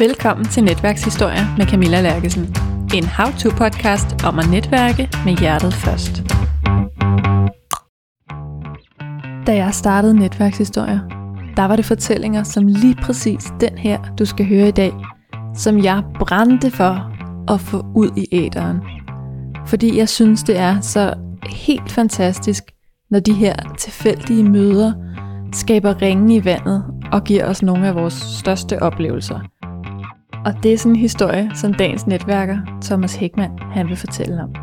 Velkommen til Netværkshistorier med Camilla Lærkesen. En how-to-podcast om at netværke med hjertet først. Da jeg startede Netværkshistorier, der var det fortællinger som lige præcis den her, du skal høre i dag, som jeg brændte for at få ud i æderen. Fordi jeg synes, det er så helt fantastisk, når de her tilfældige møder skaber ringe i vandet og giver os nogle af vores største oplevelser. Og det er sådan en historie, som dagens netværker, Thomas Hækman, han vil fortælle om.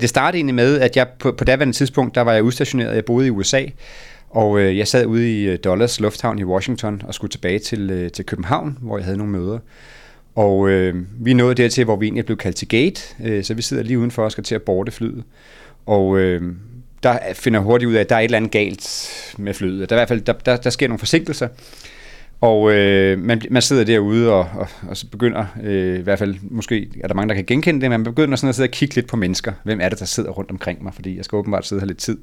Det startede egentlig med, at jeg på, på daværende tidspunkt, der var jeg udstationeret, jeg boede i USA, og øh, jeg sad ude i øh, Dulles Lufthavn i Washington og skulle tilbage til, øh, til København, hvor jeg havde nogle møder. Og øh, vi nåede dertil, hvor vi egentlig blev kaldt til gate, øh, så vi sidder lige udenfor og skal til at borte flyet. Og øh, der finder hurtigt ud af, at der er et eller andet galt med flyet. Der, er i hvert fald, der, der, der sker nogle forsinkelser. Og øh, man, man sidder derude og, og, og så begynder, øh, i hvert fald måske er der mange, der kan genkende det, men man begynder sådan at sidde og kigge lidt på mennesker. Hvem er det, der sidder rundt omkring mig? Fordi jeg skal åbenbart sidde her lidt tid.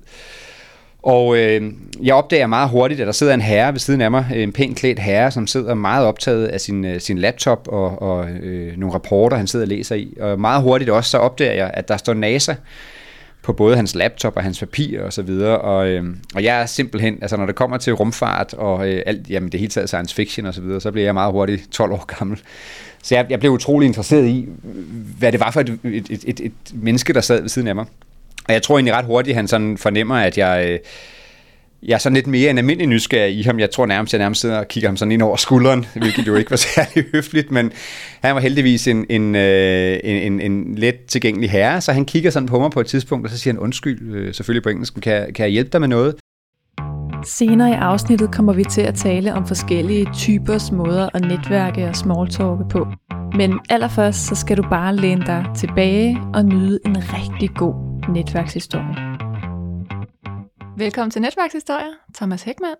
Og øh, jeg opdager meget hurtigt, at der sidder en herre ved siden af mig, en pænt klædt herre, som sidder meget optaget af sin, øh, sin laptop og, og øh, nogle rapporter, han sidder og læser i. Og meget hurtigt også, så opdager jeg, at der står NASA på både hans laptop og hans papir og så videre. Og, øh, og jeg er simpelthen, altså når det kommer til rumfart og øh, alt, jamen det hele taget science fiction og så videre, så bliver jeg meget hurtigt 12 år gammel. Så jeg, jeg blev utrolig interesseret i, hvad det var for et, et, et, et, et menneske, der sad ved siden af mig. Og jeg tror egentlig ret hurtigt, han sådan fornemmer, at jeg... Øh, jeg er sådan lidt mere en almindelig nysgerrig i ham. Jeg tror nærmest, at jeg nærmest sidder og kigger ham sådan ind over skulderen, hvilket jo ikke var særlig høfligt, men han var heldigvis en, en, øh, en, en, en let tilgængelig herre, så han kigger sådan på mig på et tidspunkt, og så siger han undskyld, øh, selvfølgelig på engelsk, kan, kan jeg hjælpe dig med noget? Senere i afsnittet kommer vi til at tale om forskellige typers måder at netværke og smalltalke på. Men allerførst så skal du bare læne dig tilbage og nyde en rigtig god netværkshistorie. Velkommen til Netværkshistorier, Thomas Hækman.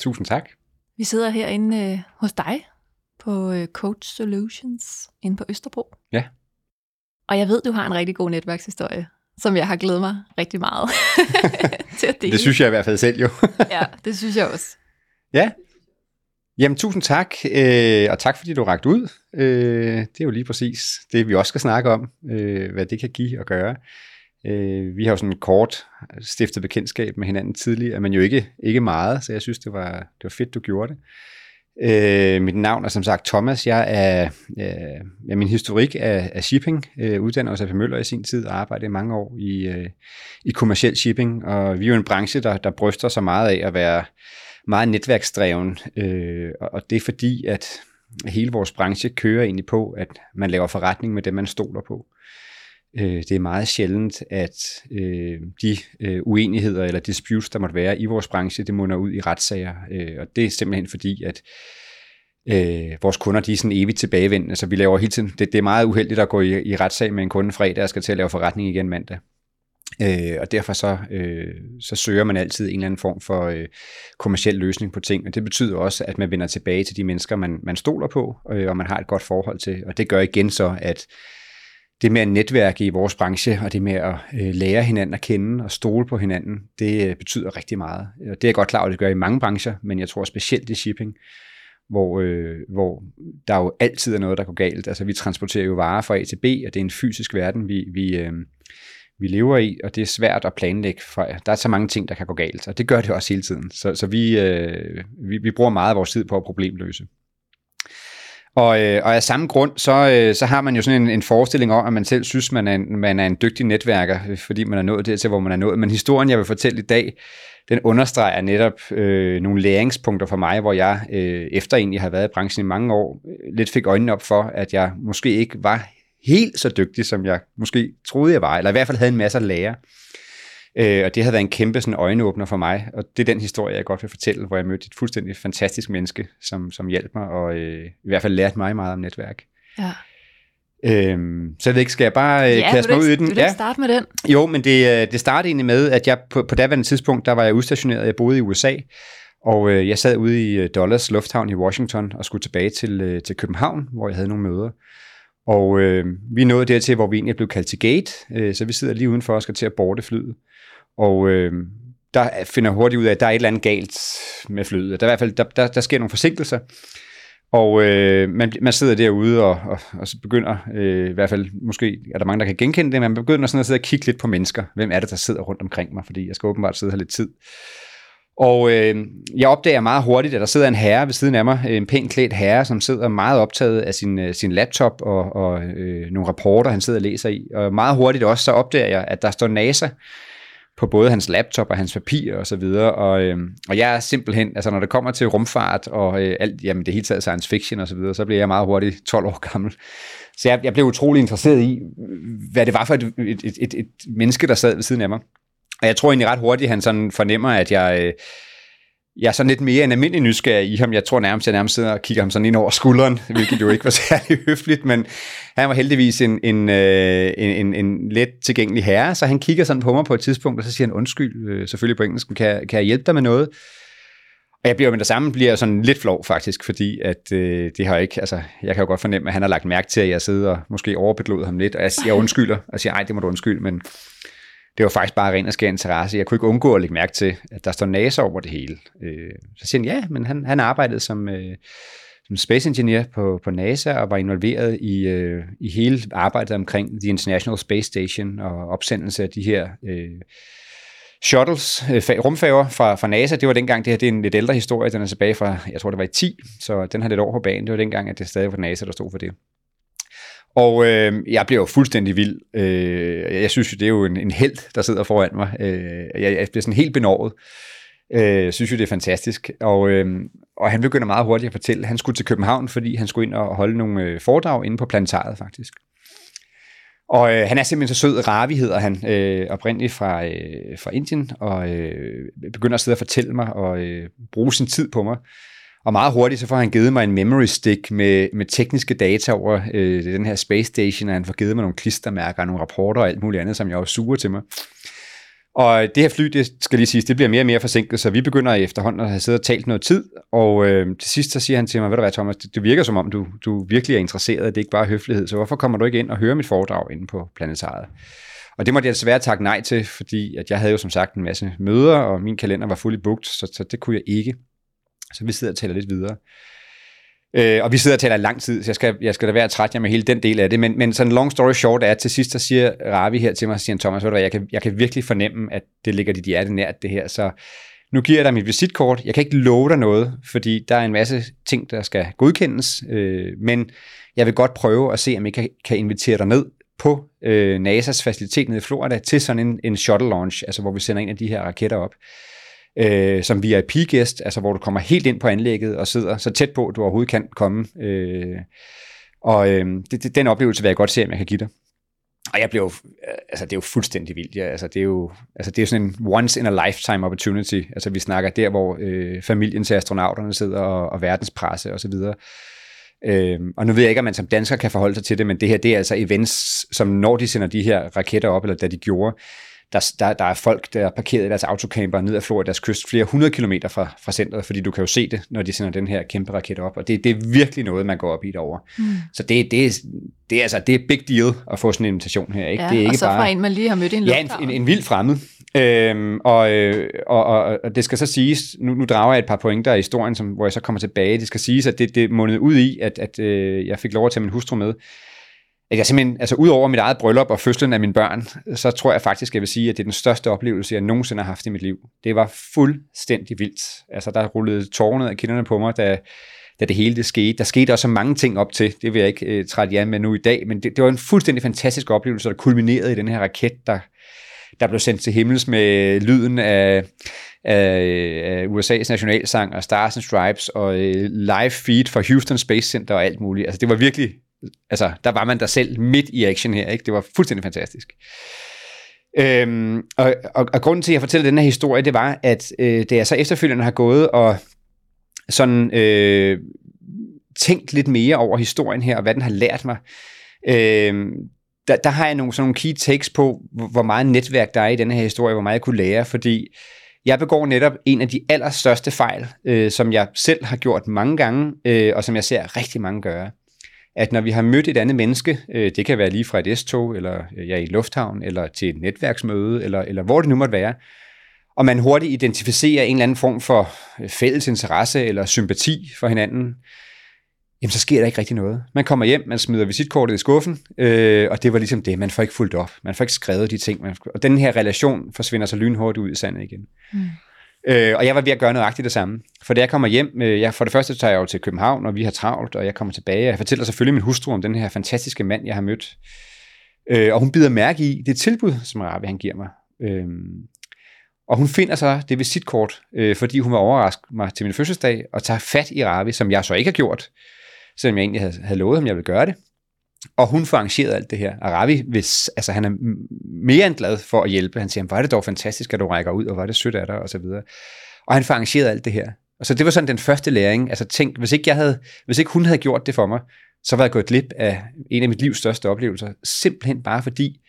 Tusind tak. Vi sidder herinde øh, hos dig på øh, Coach Solutions inde på Østerbro. Ja. Og jeg ved, du har en rigtig god netværkshistorie, som jeg har glædet mig rigtig meget til at dele. Det synes jeg i hvert fald selv jo. ja, det synes jeg også. Ja. Jamen tusind tak, øh, og tak fordi du rakte ud. Øh, det er jo lige præcis det, vi også skal snakke om, øh, hvad det kan give og gøre. Øh, vi har jo sådan kort stiftet bekendtskab med hinanden tidligere, men jo ikke, ikke meget, så jeg synes, det var, det var fedt, du gjorde det. Øh, mit navn er som sagt Thomas. Jeg er, øh, ja, min historik er, er shipping. Øh, uddannet hos AP Møller i sin tid og arbejdede mange år i, øh, i kommersiel shipping. Og vi er jo en branche, der, der bryster sig meget af at være meget netværksdreven. Øh, og det er fordi, at hele vores branche kører egentlig på, at man laver forretning med det, man stoler på. Øh, Øh, det er meget sjældent, at øh, de øh, uenigheder eller disputes, der måtte være i vores branche, det munder ud i retssager. Øh, og det er simpelthen fordi, at øh, vores kunder de er sådan evigt tilbagevendende, så vi laver hele tiden, det, det er meget uheldigt at gå i, i retssag med en kunde fredag og skal til at lave forretning igen mandag. Øh, og derfor så, øh, så søger man altid en eller anden form for øh, kommersiel løsning på ting, og det betyder også, at man vender tilbage til de mennesker, man, man stoler på, øh, og man har et godt forhold til, og det gør igen så, at det med at netværke i vores branche, og det med at øh, lære hinanden at kende og stole på hinanden, det øh, betyder rigtig meget. Og det er jeg godt klar over, at det gør i mange brancher, men jeg tror specielt i shipping, hvor, øh, hvor der jo altid er noget, der går galt. Altså vi transporterer jo varer fra A til B, og det er en fysisk verden, vi, vi, øh, vi lever i, og det er svært at planlægge. For, der er så mange ting, der kan gå galt, og det gør det også hele tiden. Så, så vi, øh, vi, vi bruger meget af vores tid på at problemløse. Og, øh, og af samme grund, så, øh, så har man jo sådan en, en forestilling om, at man selv synes, man er, en, man er en dygtig netværker, fordi man er nået dertil, hvor man er nået. Men historien, jeg vil fortælle i dag, den understreger netop øh, nogle læringspunkter for mig, hvor jeg, øh, efter egentlig har været i branchen i mange år, øh, lidt fik øjnene op for, at jeg måske ikke var helt så dygtig, som jeg måske troede, jeg var, eller i hvert fald havde en masse at lære. Øh, og det har været en kæmpe sådan, øjenåbner for mig, og det er den historie, jeg godt vil fortælle, hvor jeg mødte et fuldstændig fantastisk menneske, som, som hjalp mig, og øh, i hvert fald lærte mig meget om netværk. Ja. Øhm, så jeg ved ikke, skal jeg bare øh, ja, kaste mig ud i den? Du ja, starte med den. Jo, men det, øh, det startede egentlig med, at jeg på, på daværende tidspunkt, der var jeg udstationeret, jeg boede i USA, og øh, jeg sad ude i øh, Dulles Lufthavn i Washington og skulle tilbage til, øh, til København, hvor jeg havde nogle møder. Og øh, vi nåede dertil, hvor vi egentlig blev kaldt til gate, øh, så vi sidder lige udenfor og skal til at borte flyet. Og øh, der finder hurtigt ud af, at der er et eller andet galt med flyet. Der, er i hvert fald, der, der, der sker nogle forsinkelser, og øh, man, man sidder derude og, og, og så begynder, øh, i hvert fald måske er der mange, der kan genkende det, men man begynder sådan at sidde og kigge lidt på mennesker. Hvem er det, der sidder rundt omkring mig? Fordi jeg skal åbenbart sidde her lidt tid. Og øh, jeg opdager meget hurtigt, at der sidder en herre ved siden af mig, en pænt klædt herre, som sidder meget optaget af sin, øh, sin laptop og, og øh, nogle rapporter, han sidder og læser i. Og meget hurtigt også, så opdager jeg, at der står NASA på både hans laptop og hans papir og så videre. Og, øh, og jeg er simpelthen, altså når det kommer til rumfart og øh, alt, jamen det hele taget science fiction og så videre, så bliver jeg meget hurtigt 12 år gammel. Så jeg, jeg blev utrolig interesseret i, hvad det var for et, et, et, et, et menneske, der sad ved siden af mig. Og jeg tror egentlig ret hurtigt, han sådan fornemmer, at jeg... Øh, jeg er sådan lidt mere en almindelig nysgerrig i ham. Jeg tror nærmest, jeg nærmest sidder og kigger ham sådan ind over skulderen, hvilket jo ikke var særlig høfligt, men han var heldigvis en, en, øh, en, en, en let tilgængelig herre, så han kigger sådan på mig på et tidspunkt, og så siger han undskyld, øh, selvfølgelig på engelsk, kan, kan jeg hjælpe dig med noget? Og jeg bliver med det samme bliver sådan lidt flov faktisk, fordi at øh, det har ikke, altså jeg kan jo godt fornemme, at han har lagt mærke til, at jeg sidder og måske overbedlod ham lidt, og jeg, jeg undskylder, og siger, nej, det må du undskylde, men det var faktisk bare ren og skær interesse. Jeg kunne ikke undgå at lægge mærke til, at der står NASA over det hele. Øh, så siger han, ja, men han, han arbejdede som, øh, som space engineer på, på NASA og var involveret i, øh, i hele arbejdet omkring The International Space Station og opsendelse af de her øh, shuttles, øh, rumfærger fra, fra NASA. Det var dengang, det her det er en lidt ældre historie, den er tilbage fra, jeg tror det var i 10, så den har lidt over på banen. Det var dengang, at det stadig var NASA, der stod for det. Og øh, jeg bliver jo fuldstændig vild. Øh, jeg synes jo, det er jo en, en held, der sidder foran mig. Øh, jeg, jeg bliver sådan helt benovet. Øh, synes jo, det er fantastisk. Og, øh, og han begynder meget hurtigt at fortælle, han skulle til København, fordi han skulle ind og holde nogle øh, foredrag inde på planetariet faktisk. Og øh, han er simpelthen så sød, Ravi hedder han, øh, oprindeligt fra, øh, fra Indien, og øh, begynder at sidde og fortælle mig og øh, bruge sin tid på mig. Og meget hurtigt så får han givet mig en memory stick med, med tekniske data over øh, den her space station, og han får givet mig nogle klistermærker nogle rapporter og alt muligt andet, som jeg også suger til mig. Og det her fly, det skal lige sige, det bliver mere og mere forsinket, så vi begynder efterhånden at have siddet og talt noget tid, og øh, til sidst så siger han til mig, ved du hvad Thomas, det, det virker som om, du, du virkelig er interesseret, det er ikke bare høflighed, så hvorfor kommer du ikke ind og hører mit foredrag inde på planetariet? Og det måtte jeg desværre takke nej til, fordi at jeg havde jo som sagt en masse møder, og min kalender var fuldt booked, så, så det kunne jeg ikke. Så vi sidder og taler lidt videre. Øh, og vi sidder og taler lang tid, så jeg skal, jeg skal da være træt jer med hele den del af det. Men, men sådan long story short er, at til sidst, så siger Ravi her til mig, siger Thomas, ved du hvad, jeg kan, jeg kan virkelig fornemme, at det ligger dit hjerte nært, det her. Så nu giver jeg dig mit visitkort. Jeg kan ikke love dig noget, fordi der er en masse ting, der skal godkendes. Øh, men jeg vil godt prøve at se, om jeg kan, kan invitere dig ned på øh, NASA's facilitet nede i Florida til sådan en, en shuttle launch, altså hvor vi sender en af de her raketter op øh, som VIP-gæst, altså hvor du kommer helt ind på anlægget og sidder så tæt på, at du overhovedet kan komme. Øh, og øh, det, det, den oplevelse vil jeg godt se, om jeg kan give dig. Og jeg blev øh, altså det er jo fuldstændig vildt. Ja, altså det er jo, altså det er sådan en once in a lifetime opportunity. Altså vi snakker der, hvor øh, familien til astronauterne sidder og, og verdenspresse og så videre. Øhm, og nu ved jeg ikke, om man som dansker kan forholde sig til det, men det her, det er altså events, som når de sender de her raketter op, eller da de gjorde, der, der, der er folk, der er parkeret i deres autocamper ned ad Floridas kyst flere hundrede kilometer fra, fra centret, fordi du kan jo se det, når de sender den her kæmpe raket op, og det, det er virkelig noget, man går op i derovre. Mm. Så det, det, det, er, altså, det er big deal at få sådan en invitation her. Ikke? Ja, det er ikke og så bare, fra en, man lige har mødt i en Ja, en, en, en vild fremmed. Øhm, og, øh, og, og, og det skal så siges, nu, nu drager jeg et par pointer i historien, som, hvor jeg så kommer tilbage. Det skal siges, at det, det mundede ud i, at, at øh, jeg fik lov at tage min hustru med at jeg simpelthen, altså udover mit eget bryllup og fødslen af mine børn, så tror jeg faktisk, jeg vil sige, at det er den største oplevelse, jeg nogensinde har haft i mit liv. Det var fuldstændig vildt. Altså der rullede tårnet af kinderne på mig, da, da det hele det skete. Der skete også mange ting op til, det vil jeg ikke uh, trætte jer med nu i dag, men det, det var en fuldstændig fantastisk oplevelse, der kulminerede i den her raket, der, der blev sendt til himmels med lyden af, af, USA's nationalsang og Stars and Stripes og uh, live feed fra Houston Space Center og alt muligt. Altså det var virkelig altså, der var man der selv midt i action her. Ikke? Det var fuldstændig fantastisk. Øhm, og, og, og grunden til, at jeg fortæller den her historie, det var, at øh, det jeg så efterfølgende har gået og sådan øh, tænkt lidt mere over historien her, og hvad den har lært mig, øh, der, der har jeg nogle, sådan nogle key takes på, hvor meget netværk der er i den her historie, hvor meget jeg kunne lære, fordi jeg begår netop en af de allerstørste fejl, øh, som jeg selv har gjort mange gange, øh, og som jeg ser rigtig mange gøre at når vi har mødt et andet menneske, øh, det kan være lige fra et S-tog, eller øh, ja, i lufthavn, eller til et netværksmøde, eller, eller hvor det nu måtte være, og man hurtigt identificerer en eller anden form for øh, fælles interesse eller sympati for hinanden, jamen så sker der ikke rigtig noget. Man kommer hjem, man smider visitkortet i skuffen, øh, og det var ligesom det. Man får ikke fuldt op. Man får ikke skrevet de ting. Man, og den her relation forsvinder så lynhurtigt ud i sandet igen. Mm. Øh, og jeg var ved at gøre nøjagtigt det samme. For da jeg kommer hjem, øh, jeg, for det første tager jeg jo til København, og vi har travlt, og jeg kommer tilbage. Jeg fortæller selvfølgelig min hustru om den her fantastiske mand, jeg har mødt. Øh, og hun bider mærke i det tilbud, som Ravi han giver mig. Øh, og hun finder så det visitkort, øh, fordi hun var overrasket mig til min fødselsdag, og tager fat i Ravi, som jeg så ikke har gjort, selvom jeg egentlig havde, havde lovet ham, jeg ville gøre det. Og hun får arrangeret alt det her. Og Ravi, hvis, altså, han er mere end glad for at hjælpe. Han siger, hvor er det dog fantastisk, at du rækker ud, og hvor er det sødt af dig, og så videre. Og han får arrangeret alt det her. Og så det var sådan den første læring. Altså tænk, hvis ikke, jeg havde, hvis ikke hun havde gjort det for mig, så var jeg gået glip af en af mit livs største oplevelser. Simpelthen bare fordi,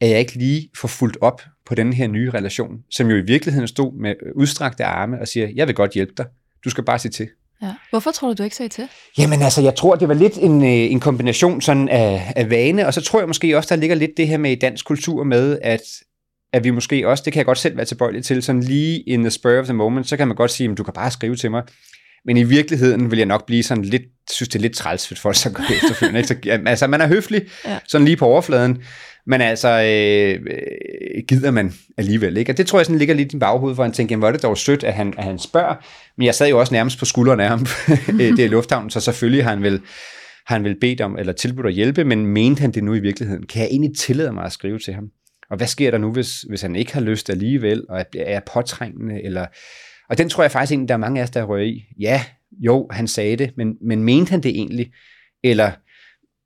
at jeg ikke lige får fuldt op på den her nye relation, som jo i virkeligheden stod med udstrakte arme og siger, jeg vil godt hjælpe dig. Du skal bare sige til. Ja. Hvorfor tror du, du ikke sagde til? Jamen altså, jeg tror, det var lidt en, øh, en kombination sådan af, af vane, og så tror jeg måske også, der ligger lidt det her med i dansk kultur med, at, at vi måske også, det kan jeg godt selv være tilbøjelig til, sådan lige in the spur of the moment, så kan man godt sige, at du kan bare skrive til mig. Men i virkeligheden vil jeg nok blive sådan lidt, synes det er lidt træls, for folk så går efterfølgende. Ikke? Så, altså, man er høflig, ja. sådan lige på overfladen, men altså, øh, gider man alligevel ikke? Og det tror jeg sådan ligger lidt i din baghoved, for han tænker, hvor er det dog sødt, at han, at han spørger. Men jeg sad jo også nærmest på skuldrene af ham. det er lufthavnen, så selvfølgelig har han vel har han vel bedt om, eller tilbudt at hjælpe, men mente han det nu i virkeligheden? Kan jeg egentlig tillade mig at skrive til ham? Og hvad sker der nu, hvis, hvis han ikke har lyst alligevel, og er påtrængende, eller... Og den tror jeg faktisk egentlig, der er mange af os, der rører i. Ja, jo, han sagde det, men, men mente han det egentlig? Eller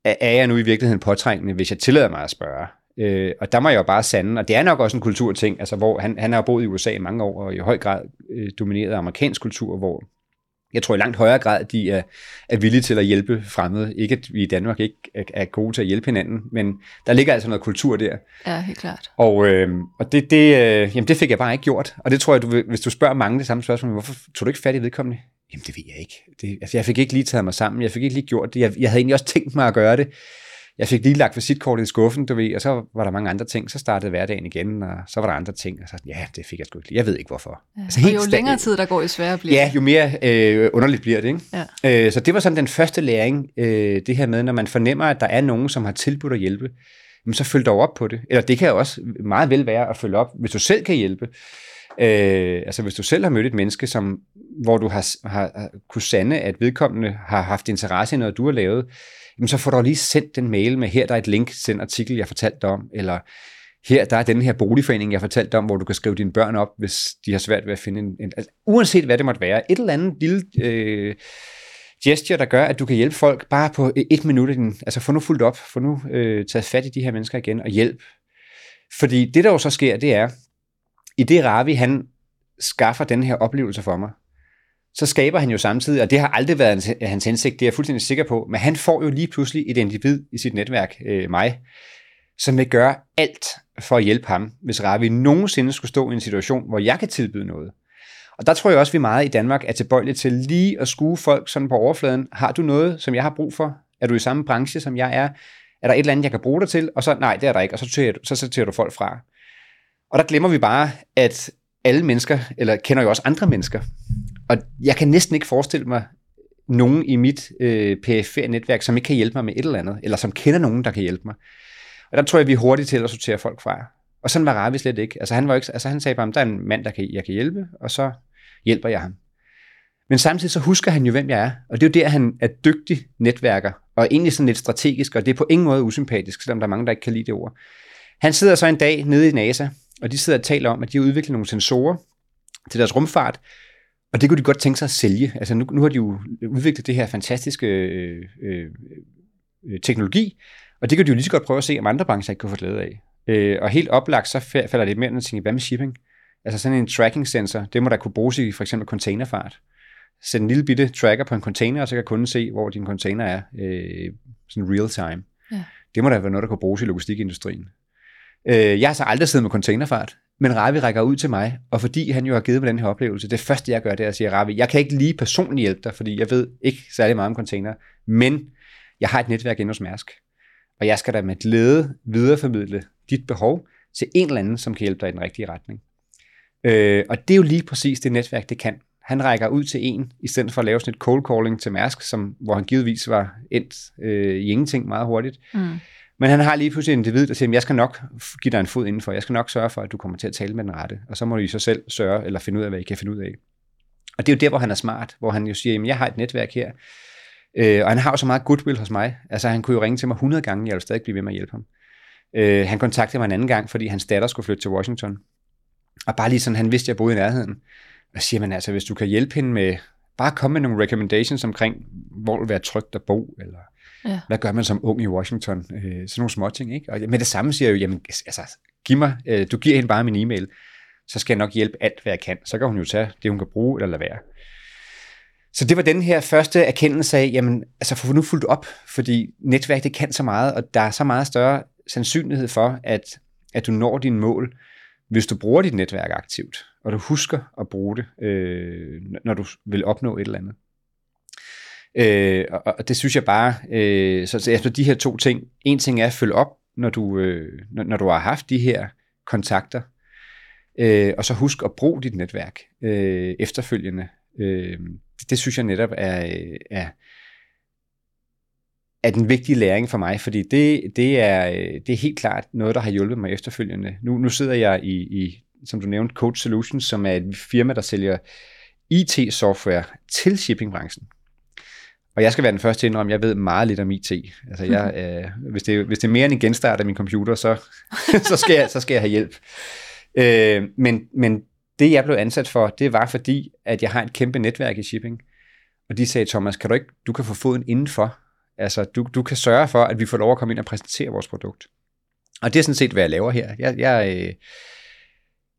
er jeg nu i virkeligheden påtrængende, hvis jeg tillader mig at spørge? Øh, og der må jeg jo bare sande, og det er nok også en kulturting, altså hvor han, han har boet i USA i mange år, og i høj grad øh, domineret af amerikansk kultur, hvor jeg tror i langt højere grad, de er, er villige til at hjælpe fremmede. Ikke at vi i Danmark ikke er, er gode til at hjælpe hinanden, men der ligger altså noget kultur der. Ja, helt klart. Og, øh, og det, det, øh, jamen det fik jeg bare ikke gjort. Og det tror jeg, du, hvis du spørger mange det samme spørgsmål, hvorfor tog du ikke fat i vedkommende? Jamen det ved jeg ikke. Det, altså, jeg fik ikke lige taget mig sammen. Jeg fik ikke lige gjort det. Jeg, jeg havde egentlig også tænkt mig at gøre det. Jeg fik lige lagt visitkortet i skuffen, du ved, og så var der mange andre ting. Så startede hverdagen igen, og så var der andre ting. Og så, ja, det fik jeg sgu ikke. Jeg ved ikke hvorfor. Ja. Altså, helt og jo længere tid der går, jo sværere bliver Ja, jo mere øh, underligt bliver det. Ikke? Ja. Øh, så det var sådan den første læring, øh, det her med, når man fornemmer, at der er nogen, som har tilbudt at hjælpe, jamen, så følg dog op på det. Eller det kan også meget vel være at følge op, hvis du selv kan hjælpe. Øh, altså hvis du selv har mødt et menneske, som, hvor du har, har, har kunne sande, at vedkommende har haft interesse i noget, du har lavet, jamen så får du lige sendt den mail med, her der er et link til den artikel, jeg fortalte dig om, eller her der er den her boligforening, jeg fortalte om, hvor du kan skrive dine børn op, hvis de har svært ved at finde en... en altså, uanset hvad det måtte være, et eller andet lille øh, gesture, der gør, at du kan hjælpe folk bare på e-, et minut. Din, altså få nu fuldt op, få nu øh, taget fat i de her mennesker igen og hjælp. Fordi det, der jo så sker, det er, i det Ravi, han skaffer den her oplevelse for mig, så skaber han jo samtidig, og det har aldrig været hans hensigt, det er jeg fuldstændig sikker på, men han får jo lige pludselig et individ i sit netværk, øh, mig, som vil gøre alt for at hjælpe ham, hvis Ravi nogensinde skulle stå i en situation, hvor jeg kan tilbyde noget. Og der tror jeg også, at vi meget i Danmark er tilbøjelige til lige at skue folk sådan på overfladen. Har du noget, som jeg har brug for? Er du i samme branche, som jeg er? Er der et eller andet, jeg kan bruge dig til? Og så, nej, det er der ikke. Og så sorterer, så sorterer du folk fra. Og der glemmer vi bare, at alle mennesker, eller kender jo også andre mennesker. Og jeg kan næsten ikke forestille mig nogen i mit øh, PFR-netværk, som ikke kan hjælpe mig med et eller andet, eller som kender nogen, der kan hjælpe mig. Og der tror jeg, vi er hurtigt til at sortere folk fra. Og sådan var Ravi slet ikke. Altså han, var ikke, altså han sagde bare, der er en mand, der kan, jeg kan hjælpe, og så hjælper jeg ham. Men samtidig så husker han jo, hvem jeg er. Og det er jo der, han er dygtig netværker, og egentlig sådan lidt strategisk, og det er på ingen måde usympatisk, selvom der er mange, der ikke kan lide det ord. Han sidder så en dag nede i NASA, og de sidder og taler om, at de har udviklet nogle sensorer til deres rumfart, og det kunne de godt tænke sig at sælge. Altså nu, nu har de jo udviklet det her fantastiske øh, øh, øh, teknologi, og det kan de jo lige så godt prøve at se, om andre brancher ikke kunne få glæde af. Øh, og helt oplagt, så falder det mere, når tænker, hvad med shipping? Altså sådan en tracking sensor, det må der kunne bruges i for eksempel containerfart. Sæt en lille bitte tracker på en container, og så kan kunden se, hvor din container er, øh, sådan real time. Ja. Det må da være noget, der kunne bruges i logistikindustrien. Øh, jeg har så aldrig siddet med containerfart, men Ravi rækker ud til mig, og fordi han jo har givet mig den her oplevelse, det første jeg gør, det er at sige, Ravi, jeg kan ikke lige personligt hjælpe dig, fordi jeg ved ikke særlig meget om container, men jeg har et netværk inde hos Mærsk, og jeg skal da med glæde videreformidle dit behov til en eller anden, som kan hjælpe dig i den rigtige retning. Øh, og det er jo lige præcis det netværk, det kan. Han rækker ud til en, i stedet for at lave sådan et cold calling til Mærsk, som, hvor han givetvis var endt øh, i ingenting meget hurtigt. Mm. Men han har lige pludselig en individ, der siger, jeg skal nok give dig en fod indenfor, jeg skal nok sørge for, at du kommer til at tale med den rette, og så må du i sig selv sørge, eller finde ud af, hvad I kan finde ud af. Og det er jo der, hvor han er smart, hvor han jo siger, jamen jeg har et netværk her, øh, og han har jo så meget goodwill hos mig, altså han kunne jo ringe til mig 100 gange, jeg ville stadig blive ved med at hjælpe ham. Øh, han kontaktede mig en anden gang, fordi hans datter skulle flytte til Washington, og bare lige sådan, han vidste, at jeg boede i nærheden. Og siger man altså, hvis du kan hjælpe hende med, bare komme med nogle recommendations omkring, hvor det vil være trygt at bo, eller ja. hvad gør man som ung i Washington, øh, sådan nogle små ting, ikke? Og med det samme siger jeg jo, jamen, altså, giv mig, øh, du giver hende bare min e-mail, så skal jeg nok hjælpe alt, hvad jeg kan. Så kan hun jo tage det, hun kan bruge, eller lade være. Så det var den her første erkendelse af, jamen, altså få nu fuldt op, fordi netværk, det kan så meget, og der er så meget større sandsynlighed for, at, at du når dine mål, hvis du bruger dit netværk aktivt, og du husker at bruge det, øh, når du vil opnå et eller andet. Øh, og, og det synes jeg bare, øh, så, så efter de her to ting, en ting er at følge op, når du, øh, når, når du har haft de her kontakter, øh, og så husk at bruge dit netværk øh, efterfølgende. Øh, det, det synes jeg netop er, øh, er, er den vigtige læring for mig, fordi det, det, er, øh, det er helt klart noget, der har hjulpet mig efterfølgende. Nu, nu sidder jeg i, i, som du nævnte, Coach Solutions, som er et firma, der sælger IT-software til shippingbranchen. Og jeg skal være den første til at indrømme, at jeg ved meget lidt om IT. Altså jeg, øh, hvis, det, hvis det er mere end en genstart af min computer, så, så, skal, jeg, så skal jeg have hjælp. Øh, men, men det, jeg blev ansat for, det var fordi, at jeg har et kæmpe netværk i shipping. Og de sagde, Thomas, kan du ikke, du kan få foden indenfor. Altså, du, du kan sørge for, at vi får lov at komme ind og præsentere vores produkt. Og det er sådan set, hvad jeg laver her. Jeg, jeg, øh,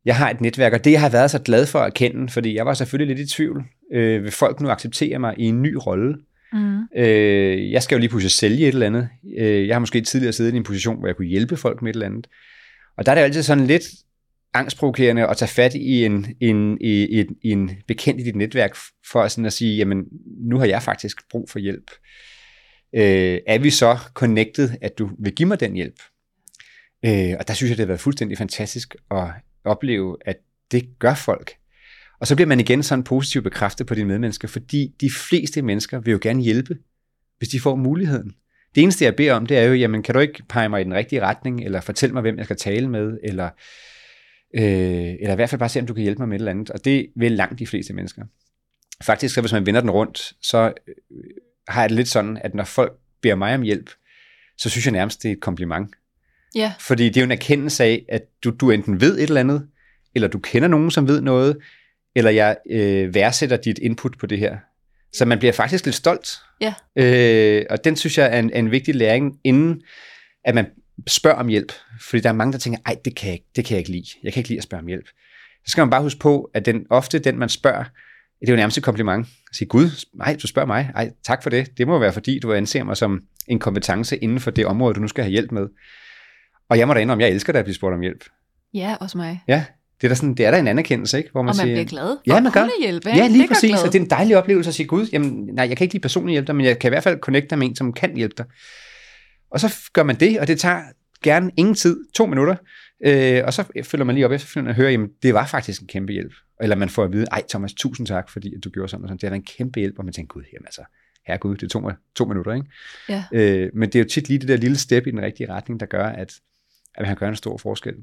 jeg har et netværk, og det jeg har været så glad for at kende, fordi jeg var selvfølgelig lidt i tvivl. Øh, vil folk nu acceptere mig i en ny rolle? Mm. Øh, jeg skal jo lige pludselig sælge et eller andet. Øh, jeg har måske tidligere siddet i en position, hvor jeg kunne hjælpe folk med et eller andet. Og der er det altid sådan lidt angstprovokerende at tage fat i en, en, i, en, i en bekendt i dit netværk, for sådan at sige, jamen, nu har jeg faktisk brug for hjælp. Øh, er vi så connected, at du vil give mig den hjælp? Øh, og der synes jeg, det har været fuldstændig fantastisk at opleve, at det gør folk. Og så bliver man igen sådan positivt bekræftet på dine medmennesker, fordi de fleste mennesker vil jo gerne hjælpe, hvis de får muligheden. Det eneste, jeg beder om, det er jo, jamen, kan du ikke pege mig i den rigtige retning, eller fortælle mig, hvem jeg skal tale med, eller, øh, eller i hvert fald bare se, om du kan hjælpe mig med et eller andet. Og det vil langt de fleste mennesker. Faktisk, så hvis man vender den rundt, så øh, har jeg det lidt sådan, at når folk beder mig om hjælp, så synes jeg nærmest, det er et kompliment. Ja. Fordi det er jo en erkendelse af, at du, du enten ved et eller andet, eller du kender nogen, som ved noget, eller jeg øh, værdsætter dit input på det her. Så man bliver faktisk lidt stolt. Ja. Øh, og den synes jeg er en, er en vigtig læring, inden at man spørger om hjælp. Fordi der er mange, der tænker, ej, det kan jeg ikke, det kan jeg ikke lide. Jeg kan ikke lide at spørge om hjælp. Så skal man bare huske på, at den, ofte den, man spørger, det er jo nærmest et kompliment. At sige, Gud, nej, du spørger mig. Ej, tak for det. Det må være, fordi du anser mig som en kompetence inden for det område, du nu skal have hjælp med. Og jeg må da indrømme, jeg elsker da at blive spurgt om hjælp. Ja, også mig. Ja, det er, der sådan, det er der en anerkendelse, ikke? Hvor man, og man siger, bliver glad ja, man gør. hjælpe. Ja, lige det præcis. Og det er en dejlig oplevelse at sige, gud, jamen, nej, jeg kan ikke lige personligt hjælpe dig, men jeg kan i hvert fald connecte med en, som kan hjælpe dig. Og så gør man det, og det tager gerne ingen tid, to minutter, øh, og så følger man lige op efterfølgende og hører, jamen, det var faktisk en kæmpe hjælp. Eller man får at vide, ej Thomas, tusind tak, fordi du gjorde sådan og sådan. Det er en kæmpe hjælp, og man tænker, gud, jamen altså, herre gud, det tog mig to minutter, ikke? Ja. Øh, men det er jo tit lige det der lille step i den rigtige retning, der gør, at, at man kan gøre en stor forskel.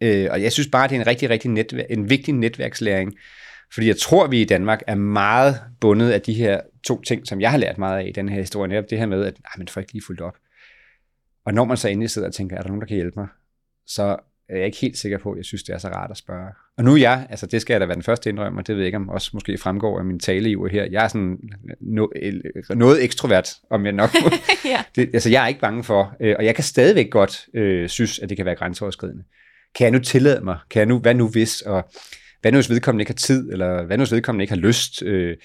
Øh, og jeg synes bare, det er en rigtig, rigtig netværk, en vigtig netværkslæring, fordi jeg tror, vi i Danmark er meget bundet af de her to ting, som jeg har lært meget af i den her historie, netop det her med, at man får ikke lige fuldt op. Og når man så endelig sidder og tænker, er der nogen, der kan hjælpe mig, så er jeg ikke helt sikker på, at jeg synes, det er så rart at spørge. Og nu er jeg, altså det skal jeg da være den første indrømme, og det ved jeg ikke, om også måske fremgår af min tale i her. Jeg er sådan no, noget ekstrovert, om jeg nok ja. det, Altså jeg er ikke bange for, øh, og jeg kan stadigvæk godt øh, synes, at det kan være grænseoverskridende kan jeg nu tillade mig? Kan jeg nu, hvad nu hvis? Og hvad nu hvis vedkommende ikke har tid? Eller hvad nu hvis vedkommende ikke har lyst? Øh,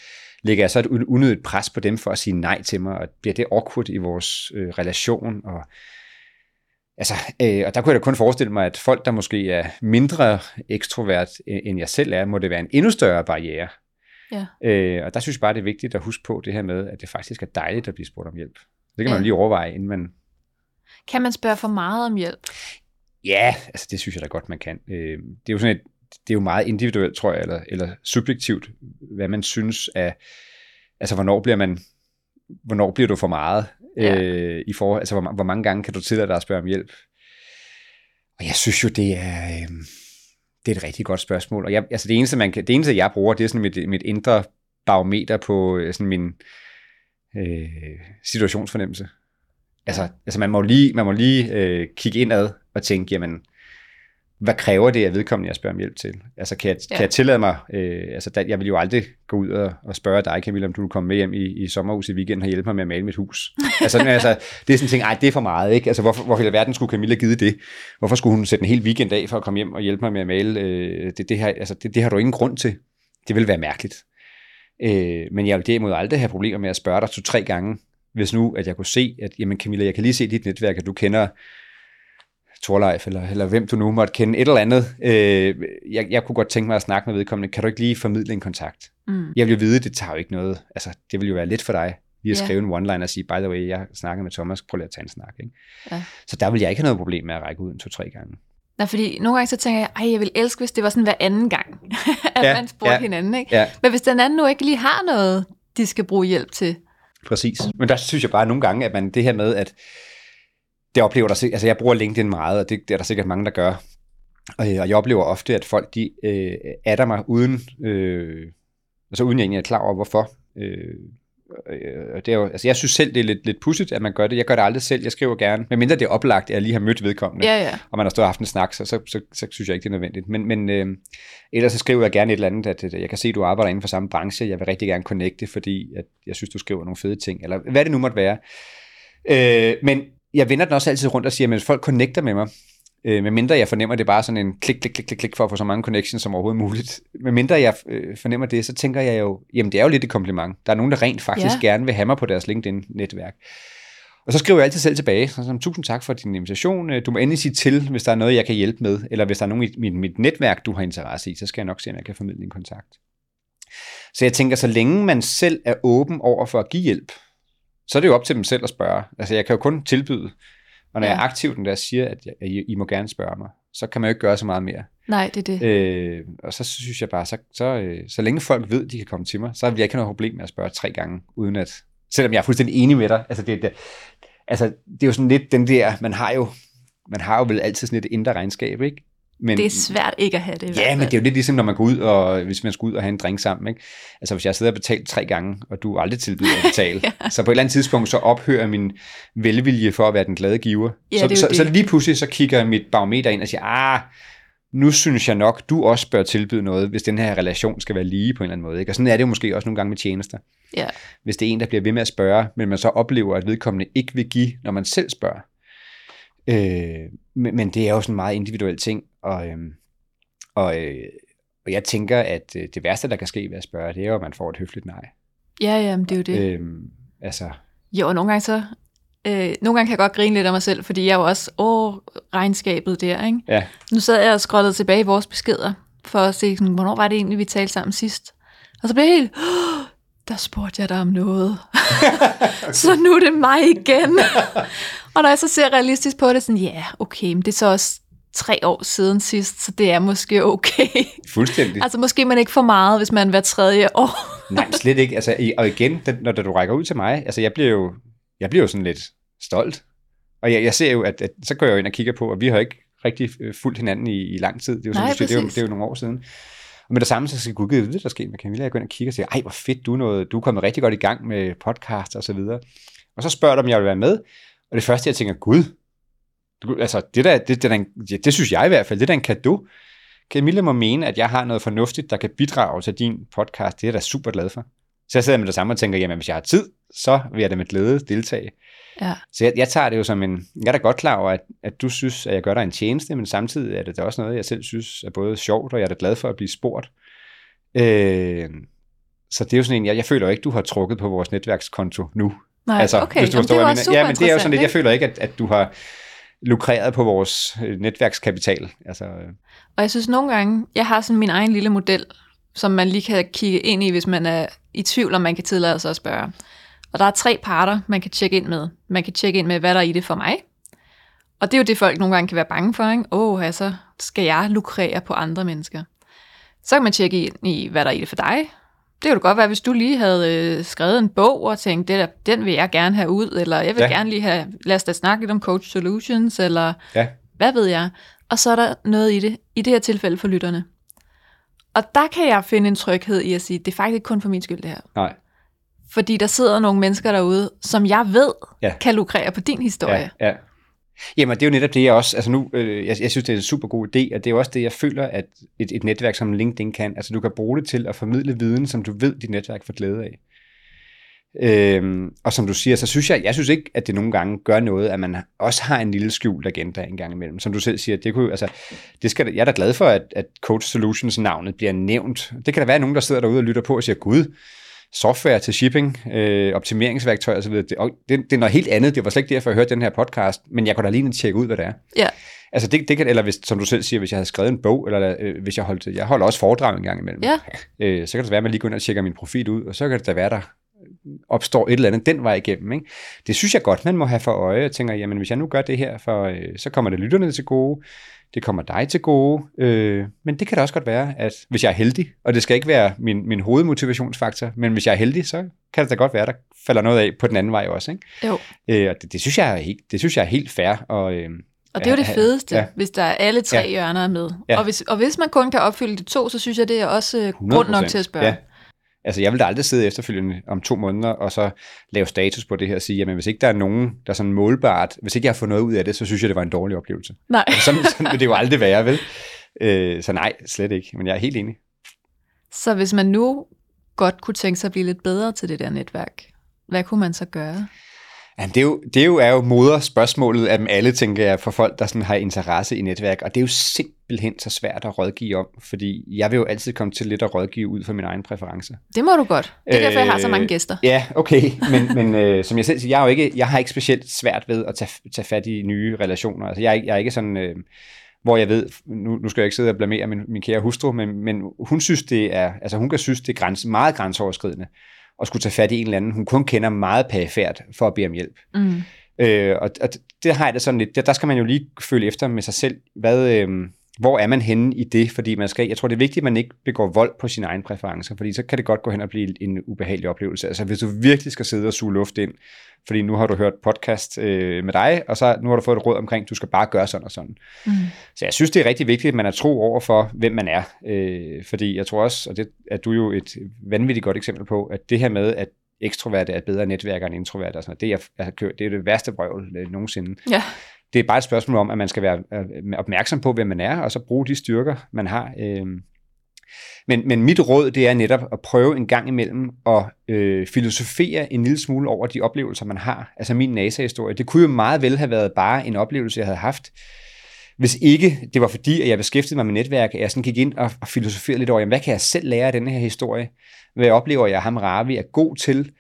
lægger jeg så et unødigt pres på dem for at sige nej til mig? Og bliver det awkward i vores øh, relation? Og, altså, øh, og der kunne jeg da kun forestille mig, at folk, der måske er mindre ekstrovert, end jeg selv er, må det være en endnu større barriere. Ja. Øh, og der synes jeg bare, det er vigtigt at huske på det her med, at det faktisk er dejligt at blive spurgt om hjælp. Det kan man ja. lige overveje, inden man... Kan man spørge for meget om hjælp? Ja, altså det synes jeg da godt, man kan. Øh, det er jo sådan et, det er jo meget individuelt, tror jeg, eller, eller subjektivt, hvad man synes er, altså hvornår bliver man, hvornår bliver du for meget, ja. øh, i forhold, altså hvor, hvor mange gange kan du tillade dig at spørge om hjælp? Og jeg synes jo, det er, øh, det er et rigtig godt spørgsmål. Og jeg, altså det eneste, man kan, det eneste, jeg bruger, det er sådan mit, mit indre barometer på øh, sådan min øh, situationsfornemmelse. Altså, altså man må lige, man må lige øh, kigge indad og tænke, jamen, hvad kræver det af vedkommende, jeg spørger om hjælp til? Altså, kan jeg, ja. kan jeg tillade mig, øh, altså, der, jeg vil jo aldrig gå ud og, og spørge dig, Camilla, om du vil komme med hjem i, i sommerhus i weekenden og hjælpe mig med at male mit hus. altså, altså, det er sådan en ting, ej, det er for meget, ikke? Altså, hvorfor, hvorfor i verden skulle Camilla give det? Hvorfor skulle hun sætte en hel weekend af for at komme hjem og hjælpe mig med at male? Øh, det, det, her, altså, det, det har du ingen grund til. Det vil være mærkeligt. Øh, men jeg vil derimod aldrig have problemer med at spørge dig to-tre gange, hvis nu, at jeg kunne se, at jamen Camilla, jeg kan lige se dit netværk, at du kender Torleif, eller, eller hvem du nu måtte kende, et eller andet. Øh, jeg, jeg kunne godt tænke mig at snakke med vedkommende. Kan du ikke lige formidle en kontakt? Mm. Jeg vil jo vide, det tager jo ikke noget. Altså, det vil jo være lidt for dig lige at yeah. skrive en one-line og sige, by the way, jeg snakker med Thomas, prøv lige at tage en snak. Ikke? Ja. Så der vil jeg ikke have noget problem med at række ud en to-tre gange. Nej, fordi nogle gange så tænker jeg, ej, jeg vil elske, hvis det var sådan hver anden gang, at ja, man spurgte ja, hinanden. Ikke? Ja. Men hvis den anden nu ikke lige har noget, de skal bruge hjælp til. Præcis. Men der synes jeg bare nogle gange, at man det her med, at det oplever der, altså jeg bruger LinkedIn meget, og det, det er der sikkert mange, der gør. Og, øh, og jeg oplever ofte, at folk de øh, adder mig uden, øh, altså uden jeg egentlig er klar over, hvorfor. Øh, Øh, det er jo, altså jeg synes selv, det er lidt, lidt pudsigt, at man gør det. Jeg gør det aldrig selv. Jeg skriver gerne, medmindre det er oplagt, at jeg lige har mødt vedkommende, ja, ja. og man har stået og haft en snak, så, så, så, så synes jeg ikke, det er nødvendigt. Men, men øh, ellers så skriver jeg gerne et eller andet, at, at jeg kan se, at du arbejder inden for samme branche. Jeg vil rigtig gerne connecte, fordi at jeg synes, du skriver nogle fede ting, eller hvad det nu måtte være. Øh, men jeg vender den også altid rundt og siger, at hvis folk connecter med mig, Øh, med mindre jeg fornemmer det bare sådan en klik, klik, klik, klik, klik for at få så mange connections som overhovedet muligt. Med mindre jeg øh, fornemmer det, så tænker jeg jo, jamen det er jo lidt et kompliment. Der er nogen, der rent faktisk ja. gerne vil have mig på deres LinkedIn-netværk. Og så skriver jeg altid selv tilbage, så som, tusind tak for din invitation. Øh, du må endelig sige til, hvis der er noget, jeg kan hjælpe med, eller hvis der er nogen i mit, mit netværk, du har interesse i, så skal jeg nok se, om jeg kan formidle en kontakt. Så jeg tænker, så længe man selv er åben over for at give hjælp, så er det jo op til dem selv at spørge. Altså jeg kan jo kun tilbyde, og når ja. jeg er aktiv den der siger, at, jeg, at I, I må gerne spørge mig, så kan man jo ikke gøre så meget mere. Nej, det er det. Øh, og så synes jeg bare, så, så, øh, så længe folk ved, at de kan komme til mig, så vil jeg ikke have noget problem med at spørge tre gange, uden at, selvom jeg er fuldstændig enig med dig, altså det, det, altså det er jo sådan lidt den der, man har jo, man har jo vel altid sådan et indre regnskab, ikke? Men, det er svært ikke at have det. Ja, men det er jo lidt ligesom, når man går ud, og hvis man skal ud og have en drink sammen. Ikke? Altså hvis jeg sidder og betalt tre gange, og du aldrig tilbyder at betale, ja. så på et eller andet tidspunkt, så ophører min velvilje for at være den glade giver. Ja, så, så, så lige pludselig, så kigger mit barometer ind og siger, ah, nu synes jeg nok, du også bør tilbyde noget, hvis den her relation skal være lige på en eller anden måde. Ikke? Og sådan er det jo måske også nogle gange med tjenester. Ja. Hvis det er en, der bliver ved med at spørge, men man så oplever, at vedkommende ikke vil give, når man selv spørger. Øh, men, men det er jo sådan en meget individuel ting, og, øhm, og, øh, og jeg tænker, at øh, det værste, der kan ske ved at spørge, det er jo, at man får et høfligt nej. Ja, ja, det er jo det. Øhm, altså. Jo, og nogle gange så, øh, nogle gange kan jeg godt grine lidt af mig selv, fordi jeg er jo også, åh, regnskabet der, ikke? Ja. Nu sad jeg og scrollede tilbage i vores beskeder, for at se, sådan, hvornår var det egentlig, vi talte sammen sidst? Og så blev jeg helt, oh, der spurgte jeg dig om noget. så nu er det mig igen. og når jeg så ser realistisk på det, sådan, ja, yeah, okay, men det er så også tre år siden sidst, så det er måske okay. Fuldstændig. altså måske man ikke for meget, hvis man hver tredje år. Nej, slet ikke. Altså, og igen, når du rækker ud til mig, altså jeg bliver jo, jeg bliver jo sådan lidt stolt. Og jeg, jeg ser jo, at, at så går jeg jo ind og kigger på, at vi har ikke rigtig øh, fulgt hinanden i, i lang tid. Det er jo, Nej, det, er jo, det er jo nogle år siden. Og med det samme, så skal Gud vide, det der sker med Camilla. Jeg går ind og kigger og siger, ej, hvor fedt, du er, noget, du er kommet rigtig godt i gang med podcast og så videre. Og så spørger du, om jeg vil være med. Og det første, jeg tænker, Gud, du, altså, det, der, det, det, der, ja, det synes jeg i hvert fald, det er en kado. Camilla må mene, at jeg har noget fornuftigt, der kan bidrage til din podcast. Det er jeg da super glad for. Så jeg sidder med det samme og tænker, jamen hvis jeg har tid, så vil jeg da med glæde deltage. Ja. Så jeg, jeg tager det jo som en, jeg er da godt klar over, at, at du synes, at jeg gør dig en tjeneste, men samtidig er det da også noget, jeg selv synes er både sjovt, og jeg er da glad for at blive spurgt. Øh, så det er jo sådan en, jeg, jeg føler jo ikke, du har trukket på vores netværkskonto nu. Nej, altså, okay. Hvis du Jamen, det var Ja, men det er jo sådan lidt, jeg føler ikke, at, at du har lukreret på vores øh, netværkskapital. Altså. Øh. Og jeg synes nogle gange, jeg har sådan min egen lille model, som man lige kan kigge ind i, hvis man er i tvivl, om man kan tillade sig at spørge. Og der er tre parter, man kan tjekke ind med. Man kan tjekke ind med, hvad der er i det for mig. Og det er jo det, folk nogle gange kan være bange for. Åh, oh, altså, skal jeg lukrere på andre mennesker? Så kan man tjekke ind i, hvad der er i det for dig. Det kunne godt være, hvis du lige havde øh, skrevet en bog og tænkt, det der, den vil jeg gerne have ud, eller jeg vil ja. gerne lige have, lad os da snakke lidt om Coach Solutions, eller Ja. hvad ved jeg. Og så er der noget i det, i det her tilfælde for lytterne. Og der kan jeg finde en tryghed i at sige, det er faktisk ikke kun for min skyld det her. Nej. Fordi der sidder nogle mennesker derude, som jeg ved Ja. kan lukrere på din historie. Ja, ja. Jamen, det er jo netop det, jeg også, altså nu, øh, jeg, jeg synes, det er en super god idé, og det er jo også det, jeg føler, at et, et netværk som LinkedIn kan. Altså, du kan bruge det til at formidle viden, som du ved, dit netværk får glæde af. Øhm, og som du siger, så synes jeg, jeg synes ikke, at det nogle gange gør noget, at man også har en lille skjult agenda en gang imellem. Som du selv siger, det kunne, altså, det skal, jeg er da glad for, at, at Coach Solutions navnet bliver nævnt. Det kan der være nogen, der sidder derude og lytter på og siger, gud, software til shipping, øh, optimeringsværktøj osv. Det, og det, det er noget helt andet. Det var slet ikke derfor, jeg hørte den her podcast, men jeg kunne da lige tjekke ud, hvad det er. Ja. Altså det, det kan, eller hvis, som du selv siger, hvis jeg havde skrevet en bog, eller øh, hvis jeg holdt, jeg holder også foredrag en gang imellem, Ja. øh, så kan det være, at man lige går ind og tjekker min profil ud, og så kan det da være, der opstår et eller andet den vej igennem. Ikke? Det synes jeg godt, man må have for øje. Jeg tænker, jamen hvis jeg nu gør det her, for, øh, så kommer det lytterne til gode, det kommer dig til gode, øh, men det kan da også godt være, at hvis jeg er heldig, og det skal ikke være min, min hovedmotivationsfaktor, men hvis jeg er heldig, så kan det da godt være, der falder noget af på den anden vej også. Ikke? Jo. Øh, og det, det, synes jeg er helt, det synes jeg er helt fair. Og, øh, Og det er jo det fedeste, ja. hvis der er alle tre Ja. hjørner er med. Ja. Ja. Og, hvis, og hvis man kun kan opfylde de to, så synes jeg, det er også øh, grund nok til at spørge. Ja. Altså, jeg vil da aldrig sidde efterfølgende om to måneder, og så lave status på det her og sige, jamen hvis ikke der er nogen, der er sådan målbart, hvis ikke jeg har fået noget ud af det, så synes jeg, det var en dårlig oplevelse. Nej. Sådan, sådan vil det jo aldrig være, vel? Øh, så nej, slet ikke. Men jeg er helt enig. Så hvis man nu godt kunne tænke sig at blive lidt bedre til det der netværk, hvad kunne man så gøre? Jamen, det, er jo, det er jo, er jo moderspørgsmålet af dem alle, tænker jeg, for folk, der sådan har interesse i netværk. Og det er jo simpelthen så svært at rådgive om, fordi jeg vil jo altid komme til lidt at rådgive ud fra mine egne præferencer. Det må du godt. Det er derfor, jeg har så mange Øh, gæster. Ja, okay, men, men øh, som jeg selv siger, jeg, er jo ikke, jeg har ikke specielt svært ved at tage, tage fat i nye relationer. Altså, jeg, er ikke- jeg er ikke sådan, øh, hvor jeg ved, nu, nu skal jeg ikke sidde og blamere min, min kære hustru, men, men hun synes, det er, altså hun kan synes, det er grænse, meget grænseoverskridende at skulle tage fat i en eller anden, hun kun kender meget perifært for at bede om hjælp. Mm. Øh, og, og det har jeg det sådan lidt, der, der skal man jo lige følge efter med sig selv, hvad, øh, hvor er man henne i det, fordi man skal, jeg tror det er vigtigt, at man ikke begår vold på sine egne præferencer, fordi så kan det godt gå hen og blive en ubehagelig oplevelse. Altså hvis du virkelig skal sidde og suge luft ind, fordi nu har du hørt podcast øh, med dig, og så nu har du fået et råd omkring, du skal bare gøre sådan og sådan. Mm. Så jeg synes, det er rigtig vigtigt, at man er tro over for, hvem man er. Øh, fordi jeg tror også, og det er du jo et vanvittigt godt eksempel på, at det her med, at ekstroverte er bedre netværker end introverte, og sådan noget, det, er, altså, det er det værste vrøvl øh, nogensinde. Ja. Det er bare et spørgsmål om, at man skal være øh, opmærksom på, hvem man er, og så bruge de styrker, man har. Øh. Men, men mit råd, det er netop at prøve en gang imellem at øh, filosofere en lille smule over de oplevelser, man har. Altså min NASA-historie, det kunne jo meget vel have været bare en oplevelse, jeg havde haft, hvis ikke det var fordi, at jeg beskæftigede mig med netværk, at jeg sådan gik ind og, og filosoferede lidt over, jamen, hvad kan jeg selv lære af denne her historie? Hvad oplever jeg, ham Ravi er god til?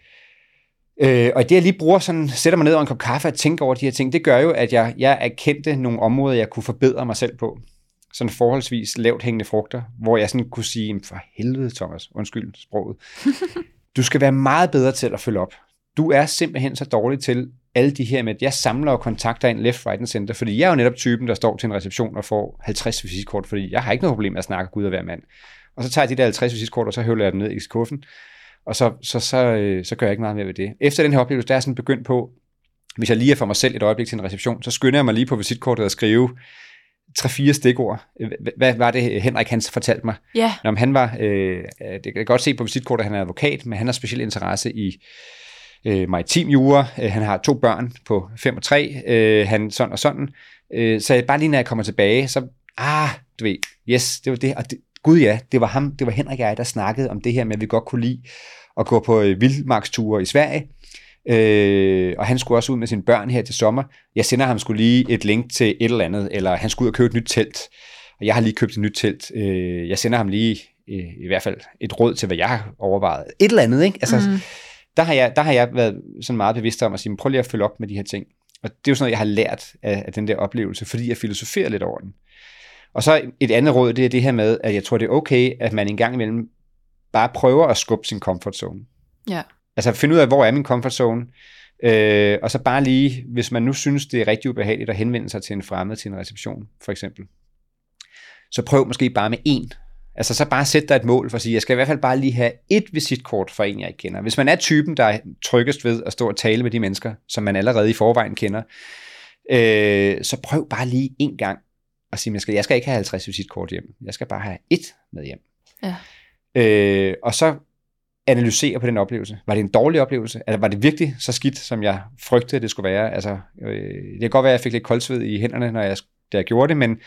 Øh, og det, jeg lige bruger sådan, sætter mig ned over en kop kaffe og tænker over de her ting, det gør jo, at jeg, jeg erkendte nogle områder, jeg kunne forbedre mig selv på. Sådan forholdsvis lavt hængende frugter, hvor jeg sådan kunne sige, "Jamen, for helvede Thomas, undskyld sproget, du skal være meget bedre til at følge op. Du er simpelthen så dårlig til alle de her med, at jeg samler og kontakter ind left, right and center, fordi jeg er jo netop typen, der står til en reception og får 50 visitkort, fordi jeg har ikke noget problem med at snakke Gud og hver mand. Og så tager jeg de der 50 visitkort, og så høvler jeg dem ned i skuffen, og så, så, så, øh, så gør jeg ikke meget mere ved det. Efter den her oplevelse, der er jeg sådan begyndt på, hvis jeg lige er for mig selv et øjeblik til en reception, så skynder jeg mig lige på visitkortet at skrive tre-fire stikord. Hvad, var det, Henrik han fortalte mig? Ja. Når han var, øh, det kan jeg godt se på visitkortet, at han er advokat, men han har speciel interesse i øh, maritim jura. Øh, han har to børn på 5 og 3. Øh, han sådan og sådan. Øh, så bare lige når jeg kommer tilbage, så, ah, du ved, yes, det var det. Og det, gud ja, det var ham, det var Henrik og jeg, der snakkede om det her med, at vi godt kunne lide at gå på øh, vildmarksture i Sverige. Øh, og han skulle også ud med sine børn her til sommer. Jeg sender ham skulle lige et link til et eller andet, eller han skulle ud og købe et nyt telt. Og jeg har lige købt et nyt telt. Øh, jeg sender ham lige øh, i hvert fald et råd til, hvad jeg har overvejet. Et eller andet, ikke? Altså, mm der, har jeg, der har jeg været sådan meget bevidst om at sige, prøv lige at følge op med de her ting. Og det er jo sådan noget, jeg har lært af, af den der oplevelse, fordi jeg filosoferer lidt over den. Og så et andet råd, det er det her med, at jeg tror, det er okay, at man en gang imellem bare prøver at skubbe sin comfort zone. Ja. Altså finde ud af, hvor er min comfort zone, øh, og så bare lige, hvis man nu synes, det er rigtig ubehageligt at henvende sig til en fremmed til en reception, for eksempel, så prøv måske bare med en Altså så bare sæt dig et mål for at sige, jeg skal i hvert fald bare lige have et visitkort for en, jeg ikke kender. Hvis man er typen, der er tryggest ved at stå og tale med de mennesker, som man allerede i forvejen kender, øh, så prøv bare lige en gang at sige, jeg skal, jeg skal ikke have 50 visitkort hjem. Jeg skal bare have et med hjem. Ja. Øh, og så analysere på den oplevelse. Var det en dårlig oplevelse? Eller var det virkelig så skidt, som jeg frygtede, det skulle være? Altså, øh, det kan godt være, at jeg fik lidt koldsved i hænderne, når jeg, da jeg gjorde det, men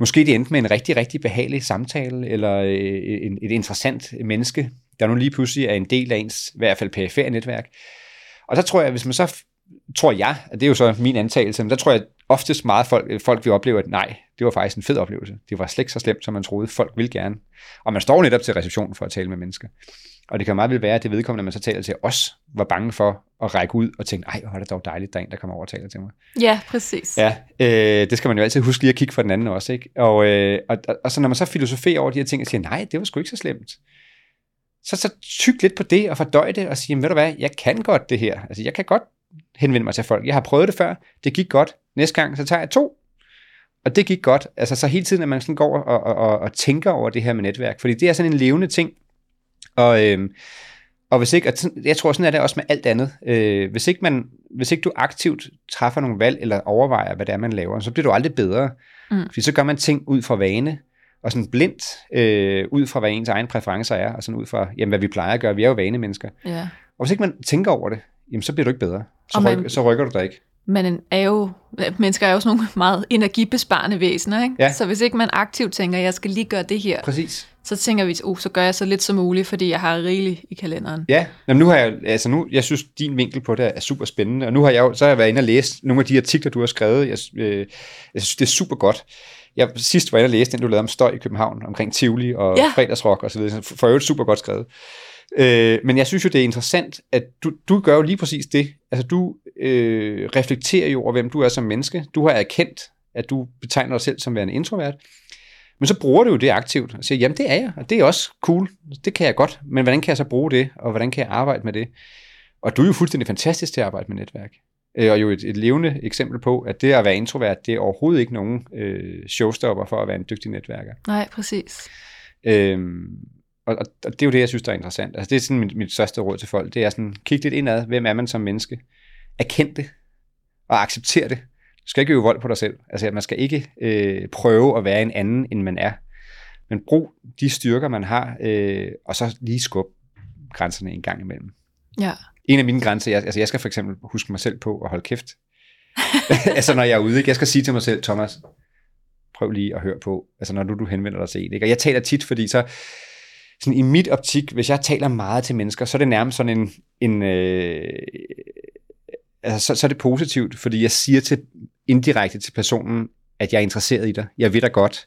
måske det endte med en rigtig, rigtig behagelig samtale, eller øh, en, et interessant menneske, der nu lige pludselig er en del af ens, i hvert fald perifære netværk. Og så tror jeg, hvis man så, tror jeg, at det er jo så min antagelse, men der tror jeg oftest meget folk, folk vil opleve, at nej, det var faktisk en fed oplevelse. Det var slet ikke så slemt, som man troede. Folk vil gerne. Og man står netop til receptionen for at tale med mennesker. Og det kan meget vel være, at det vedkommende, man så taler til os, var bange for at række ud og tænke, ej, hvor er det dog dejligt, der er en, der kommer over og taler til mig. Ja, præcis. Ja, øh, det skal man jo altid huske lige at kigge for den anden også. Ikke? Og, øh, og, og, og så når man så filosoferer over de her ting og siger, nej, det var sgu ikke så slemt. Så, så tyk lidt på det og fordøj det og sige, ved du hvad, jeg kan godt det her. Altså, jeg kan godt henvende mig til folk. Jeg har prøvet det før, det gik godt. Næste gang, så tager jeg to. Og det gik godt. Altså, så hele tiden, at man sådan går og, og, og, og tænker over det her med netværk. Fordi det er sådan en levende ting, og, øh, og hvis ikke, og jeg tror sådan er det også med alt andet. Øh, hvis, ikke man, hvis ikke du aktivt træffer nogle valg eller overvejer, hvad det er, man laver, så bliver du aldrig bedre. Mm. Fordi så gør man ting ud fra vane, og sådan blindt øh, ud fra, hvad ens egen præferencer er, og sådan ud fra, jamen, hvad vi plejer at gøre. Vi er jo vanemennesker. Ja. Og hvis ikke man tænker over det, jamen, så bliver du ikke bedre. Så, man, ryk, så rykker du dig ikke. Men er jo, mennesker er jo sådan nogle meget energibesparende væsener, ikke? Ja. Så hvis ikke man aktivt tænker, jeg skal lige gøre det her, Præcis. Så tænker vi, uh, så gør jeg så lidt som muligt, fordi jeg har rigeligt i kalenderen. Ja, Jamen, nu har jeg, altså nu, jeg synes, din vinkel på det er super spændende, og nu har jeg jo, så har jeg været inde og læst nogle af de artikler, du har skrevet. Jeg, øh, jeg synes, det er super godt. Jeg sidst var inde og læste den, du lavede om støj i København, omkring Tivoli og Ja. fredagsrock og så videre. For øvrigt super godt skrevet. Øh, men jeg synes jo, det er interessant, at du, du gør jo lige præcis det. Altså, du øh, reflekterer jo over, hvem du er som menneske. Du har erkendt, at du betegner dig selv som værende introvert. Men så bruger du jo det aktivt og siger, jamen det er jeg, og det er også cool. Det kan jeg godt. Men hvordan kan jeg så bruge det, og hvordan kan jeg arbejde med det? Og du er jo fuldstændig fantastisk til at arbejde med netværk. Øh, og jo et, et levende eksempel på, at det at være introvert, det er overhovedet ikke nogen øh, showstopper for at være en dygtig netværker. Nej, præcis. Øhm, og, og, og det er jo det, jeg synes, der er interessant. Altså, det er sådan mit, mit største råd til folk. Det er sådan, kig lidt indad. Hvem er man som menneske? Erkend det. Og accepter det. Du skal ikke øve vold på dig selv. Altså, man skal ikke øh, prøve at være en anden, end man er. Men brug de styrker, man har, øh, og så lige skub grænserne en gang imellem. Ja. En af mine grænser, jeg, altså jeg skal for eksempel huske mig selv på at holde kæft. altså når jeg er ude, ikke? jeg skal sige til mig selv, Thomas, prøv lige at høre på, altså når du, du henvender dig til en. Ikke? Og jeg taler tit, fordi så, sådan i mit optik, hvis jeg taler meget til mennesker, så er det nærmest sådan en, en øh, altså så, så er det positivt, fordi jeg siger til indirekte til personen, at jeg er interesseret i dig. Jeg ved dig godt.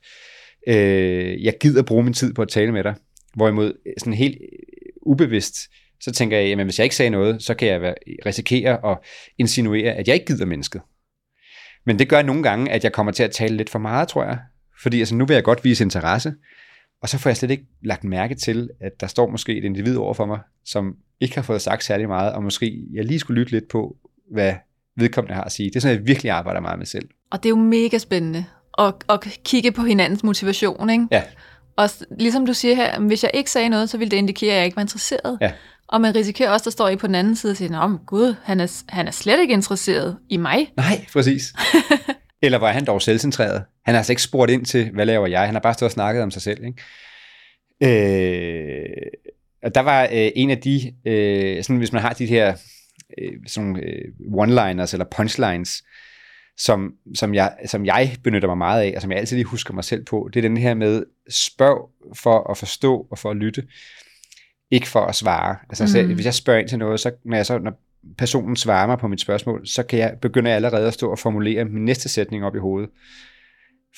Øh, jeg gider bruge min tid på at tale med dig. Hvorimod øh, sådan helt øh, ubevidst, så tænker jeg, jamen hvis jeg ikke sagde noget, så kan jeg være, øh, risikere at insinuere, at jeg ikke gider mennesket. Men det gør nogle gange, at jeg kommer til at tale lidt for meget, tror jeg. Fordi altså, nu vil jeg godt vise interesse, og så får jeg slet ikke lagt mærke til, at der står måske et individ over for mig, som ikke har fået sagt særlig meget, og måske jeg lige skulle lytte lidt på, hvad vedkommende har at sige. Det er sådan, jeg virkelig arbejder meget med selv. Og det er jo mega spændende at, at kigge på hinandens motivation, ikke? Ja, Og ligesom du siger her, hvis jeg ikke sagde noget, så ville det indikere, at jeg ikke var interesseret. Ja. Og man risikerer også, der står I på den anden side og siger, Nå, gud, han er, han er slet ikke interesseret i mig. nej, præcis. Eller var han dog selvcentreret? Han har altså ikke spurgt ind til, hvad laver jeg? Han har bare stået og snakket om sig selv. Ikke? Øh, og der var øh, en af de, øh, sådan, hvis man har de her øh, sådan, øh, one-liners eller punchlines, som, som, jeg, som jeg benytter mig meget af, og som jeg altid lige husker mig selv på, det er den her med spørg for at forstå og for at lytte, ikke for at svare. Altså, mm. Så, hvis jeg spørger ind til noget, så når, jeg så, når personen svarer mig på mit spørgsmål, så kan jeg begynde allerede at stå og formulere min næste sætning op i hovedet.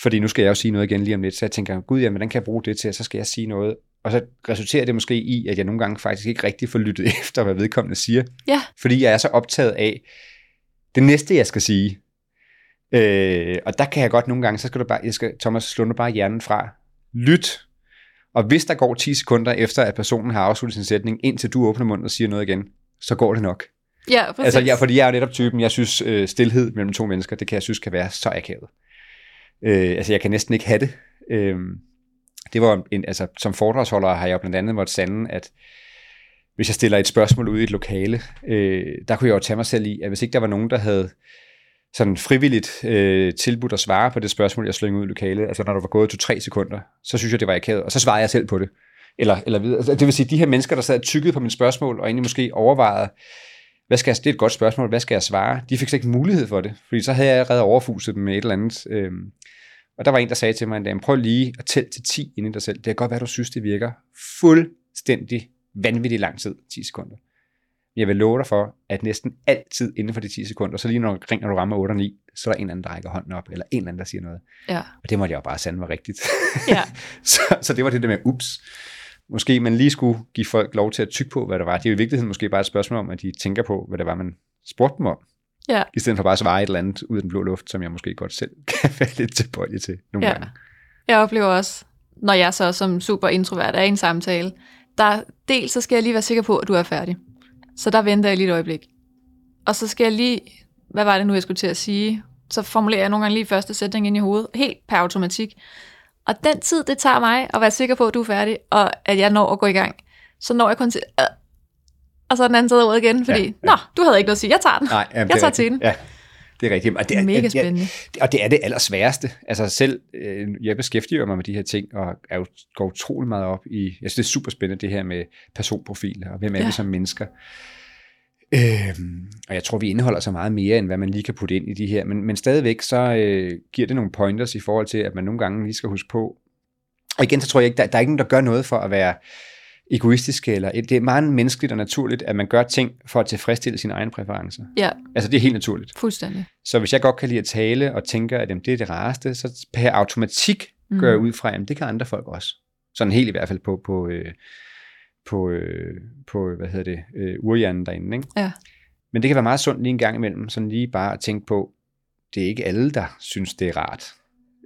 Fordi nu skal jeg jo sige noget igen lige om lidt, så jeg tænker, gud, jamen, hvordan kan jeg bruge det til, så skal jeg sige noget. Og så resulterer det måske i, at jeg nogle gange faktisk ikke rigtig får lyttet efter, hvad vedkommende siger. Ja. Fordi jeg er så optaget af det næste, jeg skal sige. Øh, og der kan jeg godt nogle gange, så skal du bare, jeg skal, Thomas, slå nu bare hjernen fra. Lyt. Og hvis der går 10 sekunder efter, at personen har afsluttet sin sætning, indtil du åbner munden og siger noget igen, så går det nok. Ja, præcis. Altså, ja, fordi jeg er jo netop typen, jeg synes, øh, stillhed mellem to mennesker, det kan jeg synes kan være så akavet. Øh, altså, jeg kan næsten ikke have det. Øh, det var en, altså, som foredragsholder har jeg blandt andet måttet sande, at hvis jeg stiller et spørgsmål ud i et lokale, øh, der kunne jeg jo tage mig selv i, at hvis ikke der var nogen, der havde sådan frivilligt øh, tilbudt at svare på det spørgsmål, jeg slyngede ud i lokalet, altså når der var gået to-tre sekunder, så synes jeg, det var akavet, og så svarede jeg selv på det. Eller, eller videre. Altså, det vil sige, de her mennesker, der sad og tykkede på mine spørgsmål, og egentlig måske overvejede, hvad skal jeg, det er et godt spørgsmål, hvad skal jeg svare? De fik slet ikke mulighed for det, fordi så havde jeg allerede overfuset dem med et eller andet. Øh, og der var en, der sagde til mig en dag, prøv lige at tælle til 10 inden dig selv. Det kan godt være, du synes, det virker fuldstændig vanvittigt lang tid, 10 sekunder. Jeg vil love dig for, at næsten altid inden for de 10 sekunder, så lige når når du rammer 8 og 9, så er der en eller anden, der rækker hånden op, eller en eller anden, der siger noget. Ja. Og det måtte jeg jo bare sande var rigtigt. Ja. så, så det var det der med, ups, måske man lige skulle give folk lov til at tykke på, hvad det var. Det er jo i virkeligheden måske bare et spørgsmål om, at de tænker på, hvad det var, man spurgte dem om. Ja. I stedet for bare at svare et eller andet ud af den blå luft, som jeg måske godt selv kan være lidt tilbøjelig til nogle Ja. gange. Jeg oplever også, når jeg så som super introvert er i en samtale, der dels så skal jeg lige være sikker på, at du er færdig. Så der venter jeg lige et øjeblik. Og så skal jeg lige, hvad var det nu, jeg skulle til at sige? Så formulerer jeg nogle gange lige første sætning ind i hovedet, helt per automatik. Og den tid, det tager mig at være sikker på, at du er færdig, og at jeg når at gå i gang, så når jeg kun til, øh, og så er den anden side af ordet igen, fordi, Ja, ja, nå, du havde ikke noget at sige, jeg tager den. Nej, jamen, jeg er tager rigtigt. til den. Ja, det er rigtigt. Og det er, Mega spændende. Ja, og det er det allersværeste. Altså selv, øh, jeg beskæftiger mig med de her ting, og er jo, går utrolig meget op i, jeg synes det er super spændende, det her med personprofiler, og hvem er Ja. vi som mennesker. Øhm, og jeg tror, vi indeholder så meget mere, end hvad man lige kan putte ind i de her. Men, men stadigvæk, så øh, giver det nogle pointers i forhold til, at man nogle gange lige skal huske på. Og igen, så tror jeg ikke, der, der er ikke nogen, der gør noget for at være egoistiske. Eller, det er meget menneskeligt og naturligt, at man gør ting for at tilfredsstille sine egne præferencer. Ja, Altså det er helt naturligt. fuldstændig. Så hvis jeg godt kan lide at tale og tænker, at jamen, det er det rareste, så per automatik gør jeg ud fra, at det kan andre folk også. Sådan helt i hvert fald på, på, øh, på, øh, på hvad hedder det, øh, urhjernen derinde. Ikke? Ja. Men det kan være meget sundt lige en gang imellem, sådan lige bare at tænke på, det er ikke alle, der synes, det er rart.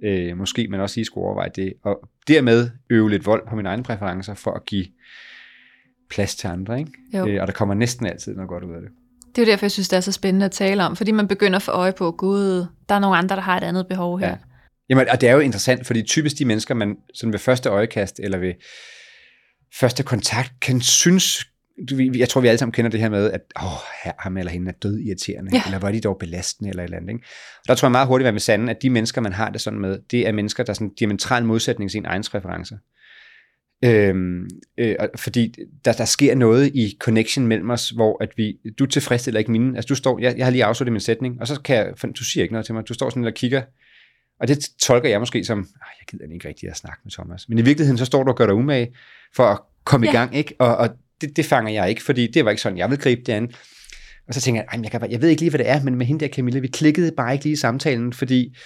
Øh, måske man også lige skulle overveje det, og dermed øve lidt vold på mine egne præferencer, for at give plads til andre. Ikke? Jo. Øh, og der kommer næsten altid noget godt ud af det. Det er jo derfor, jeg synes, det er så spændende at tale om, fordi man begynder at få øje på, gud, der er nogle andre, der har et andet behov her. Ja. Jamen, og det er jo interessant, fordi typisk de mennesker, man sådan ved første øjekast, eller ved første kontakt, kan synes, du, jeg tror, vi alle sammen kender det her med, at åh, her, ham eller hende er død irriterende, Ja. eller var de dog belastende, eller et eller andet. Ikke? Og der tror jeg meget hurtigt, at med sande, at de mennesker, man har det sådan med, det er mennesker, der er sådan diametral modsætning til sine egne præferencer. Øhm, øh, fordi der, der sker noget i connection mellem os, hvor at vi, du tilfredsstiller ikke mine, altså du står, jeg, jeg har lige afsluttet min sætning, og så kan jeg, du siger ikke noget til mig, du står sådan og kigger, og det tolker jeg måske som, "Ej, jeg gider ikke rigtig at snakke med Thomas. Men i virkeligheden, så står du og gør dig umage for at komme ja. i gang, ikke? Og, og det, det fanger jeg ikke, fordi det var ikke sådan, jeg vil gribe det an. Og så tænker jeg, "Ej, men jeg, kan, bare- jeg ved ikke lige, hvad det er, men med hende der Camilla, vi klikkede bare ikke lige i samtalen, fordi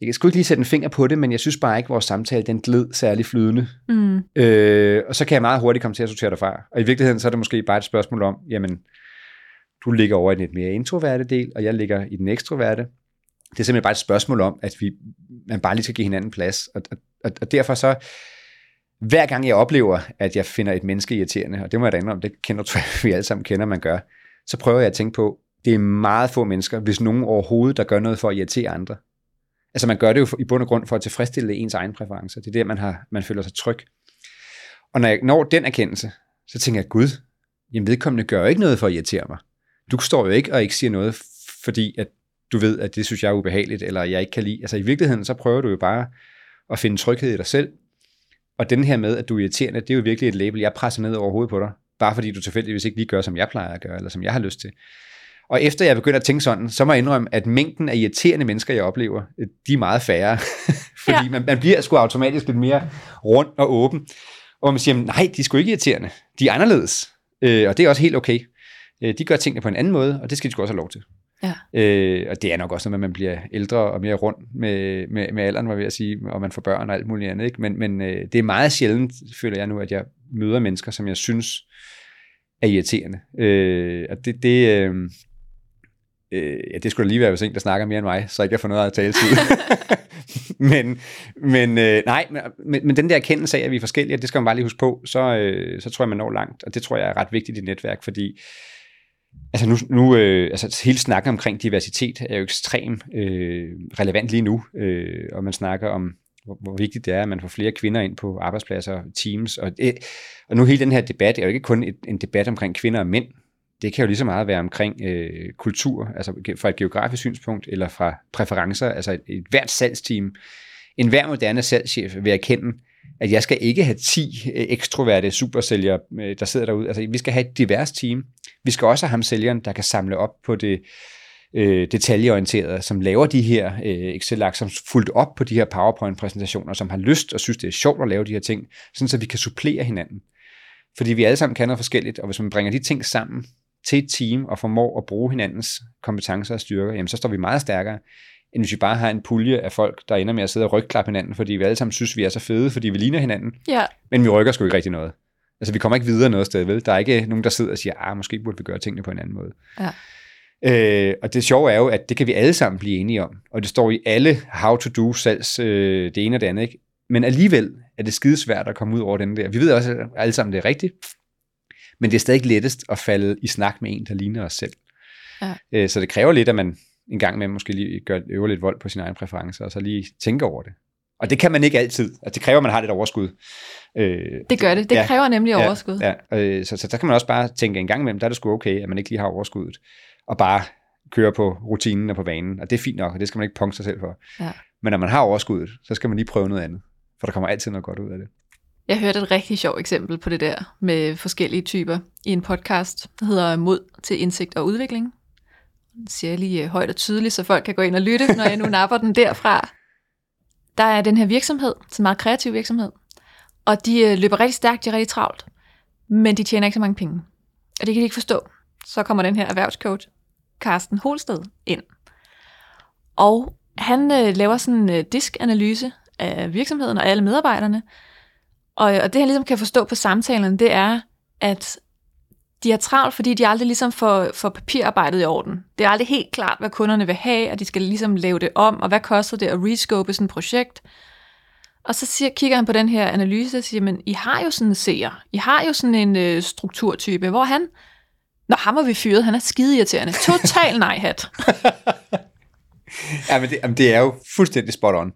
jeg sgu ikke lige sætte en finger på det, men jeg synes bare ikke, at vores samtale, den gled særlig flydende. Mm. Øh, og så kan jeg meget hurtigt komme til at sortere dig fra. Og i virkeligheden, så er det måske bare et spørgsmål om, jamen, du ligger over i den lidt mere introverte del, og jeg ligger i den ekstroverte. Det er simpelthen bare et spørgsmål om, at vi, man bare lige skal give hinanden plads. Og, og, og derfor så, hver gang jeg oplever, at jeg finder et menneske irriterende, og det må jeg da indrømme, det kender tror jeg, vi alle sammen kender, man gør, så prøver jeg at tænke på, det er meget få mennesker, hvis nogen overhovedet, der gør noget for at irritere andre. Altså man gør det jo for- i bund og grund for at tilfredsstille ens egen præferencer. Det er der, man, har, man føler sig tryg. Og når jeg når den erkendelse, så tænker jeg, gud, jamen vedkommende gør jo ikke noget for at irritere mig. Du står jo ikke og ikke siger noget, fordi at du ved, at det synes jeg er ubehageligt, eller jeg ikke kan lide. Altså i virkeligheden, så prøver du jo bare at finde tryghed i dig selv. Og den her med, at du er irriterende, det er jo virkelig et label, jeg presser ned over hovedet på dig. Bare fordi du tilfældigvis ikke lige gør, som jeg plejer at gøre, eller som jeg har lyst til. Og efter jeg begynder at tænke sådan, så må jeg indrømme, at mængden af irriterende mennesker, jeg oplever, øh, de er meget færre. fordi Ja. man, man bliver sgu automatisk lidt mere rund og åben. Og man siger, nej, de er sgu ikke irriterende. De er anderledes. Øh, og det er også helt okay. Øh, de gør tingene på en anden måde, og det skal de sgu også have lov til. Ja. Øh, og det er nok også, når man bliver ældre og mere rund med, med, med alderen, var jeg ved at sige, og man får børn og alt muligt andet. Ikke? Men, men øh, det er meget sjældent, føler jeg nu, at jeg møder mennesker, som jeg synes er irriterende. Øh, og det, det, øh, øh, ja, det skulle da lige være, hvis en, der snakker mere end mig, så ikke jeg får noget af taletid. men men øh, nej, men, men, den der erkendelse af, at vi er forskellige, det skal man bare lige huske på, så, øh, så tror jeg, man når langt. Og det tror jeg er ret vigtigt i netværk, fordi Altså nu, nu øh, altså hele snakken omkring diversitet er jo ekstremt øh, relevant lige nu, øh, og man snakker om hvor, hvor vigtigt det er, at man får flere kvinder ind på arbejdspladser, teams. Og, det, og nu hele den her debat er jo ikke kun et, en debat omkring kvinder og mænd. Det kan jo lige så meget være omkring øh, kultur, altså fra et geografisk synspunkt, eller fra præferencer, altså et, et hvert salgsteam. En hver moderne salgschef vil erkende, at jeg skal ikke have 10 øh, ekstroverte supersælgere, øh, der sidder derude. Altså, vi skal have et divers team. Vi skal også have ham sælgeren, der kan samle op på det øh, detaljeorienterede, som laver de her øh, Excel-ark, som fuldt op på de her PowerPoint-præsentationer, som har lyst og synes, det er sjovt at lave de her ting, sådan så vi kan supplere hinanden. Fordi vi alle sammen kan noget forskelligt, og hvis man bringer de ting sammen til et team og formår at bruge hinandens kompetencer og styrker, jamen så står vi meget stærkere, end hvis vi bare har en pulje af folk, der ender med at sidde og rygklappe hinanden, fordi vi alle sammen synes, vi er så fede, fordi vi ligner hinanden, Ja. men vi rykker sgu ikke rigtig noget. Altså, vi kommer ikke videre noget sted, vel? Der er ikke nogen, der sidder og siger, ah, måske burde vi gøre tingene på en anden måde. Ja. Øh, og det sjove er jo, at det kan vi alle sammen blive enige om. Og det står i alle how to do salgs, øh, det ene og det andet. Ikke? Men alligevel er det skidesvært at komme ud over den der. Vi ved også at alle sammen, det er rigtigt. Men det er stadig lettest at falde i snak med en, der ligner os selv. Ja. Øh, så det kræver lidt, at man en gang med måske lige gør, øver lidt vold på sine egne præferencer, og så lige tænker over det. Og det kan man ikke altid. Altså, det kræver, at man har lidt overskud. Øh, Det gør det. Det Ja. kræver nemlig overskud. Ja, ja. Øh, så, så der kan man også bare tænke en gang imellem, der er det sgu okay, at man ikke lige har overskuddet, og bare køre på rutinen og på vanen, og det er fint nok, og det skal man ikke punkte sig selv for. Ja. Men når man har overskuddet, så skal man lige prøve noget andet, for der kommer altid noget godt ud af det. Jeg hørte et rigtig sjovt eksempel på det der med forskellige typer i en podcast, der hedder Mod til indsigt og udvikling. Siger jeg lige øh, højt og tydeligt, så folk kan gå ind og lytte, når jeg nu napper den derfra. Der er den her virksomhed, som er en meget kreativ virksomhed, og de øh, løber rigtig stærkt, de er rigtig travlt, men de tjener ikke så mange penge. Og det kan de ikke forstå. Så kommer den her erhvervscoach, Carsten Holsted, ind. Og han øh, laver sådan en øh, diskanalyse af virksomheden og alle medarbejderne, og, og det han ligesom kan forstå på samtalerne, det er, at de er travlt, fordi de aldrig ligesom får, får papirarbejdet i orden. Det er aldrig helt klart, hvad kunderne vil have, og de skal ligesom lave det om, og hvad koster det at rescope sådan et projekt. Og så siger, kigger han på den her analyse og siger, men I har jo sådan en seer. I har jo sådan en øh, strukturtype, hvor han, når ham har vi fyret, han er skide irriterende. Total nej-hat. Ja, men det, jamen, det er jo fuldstændig spot on.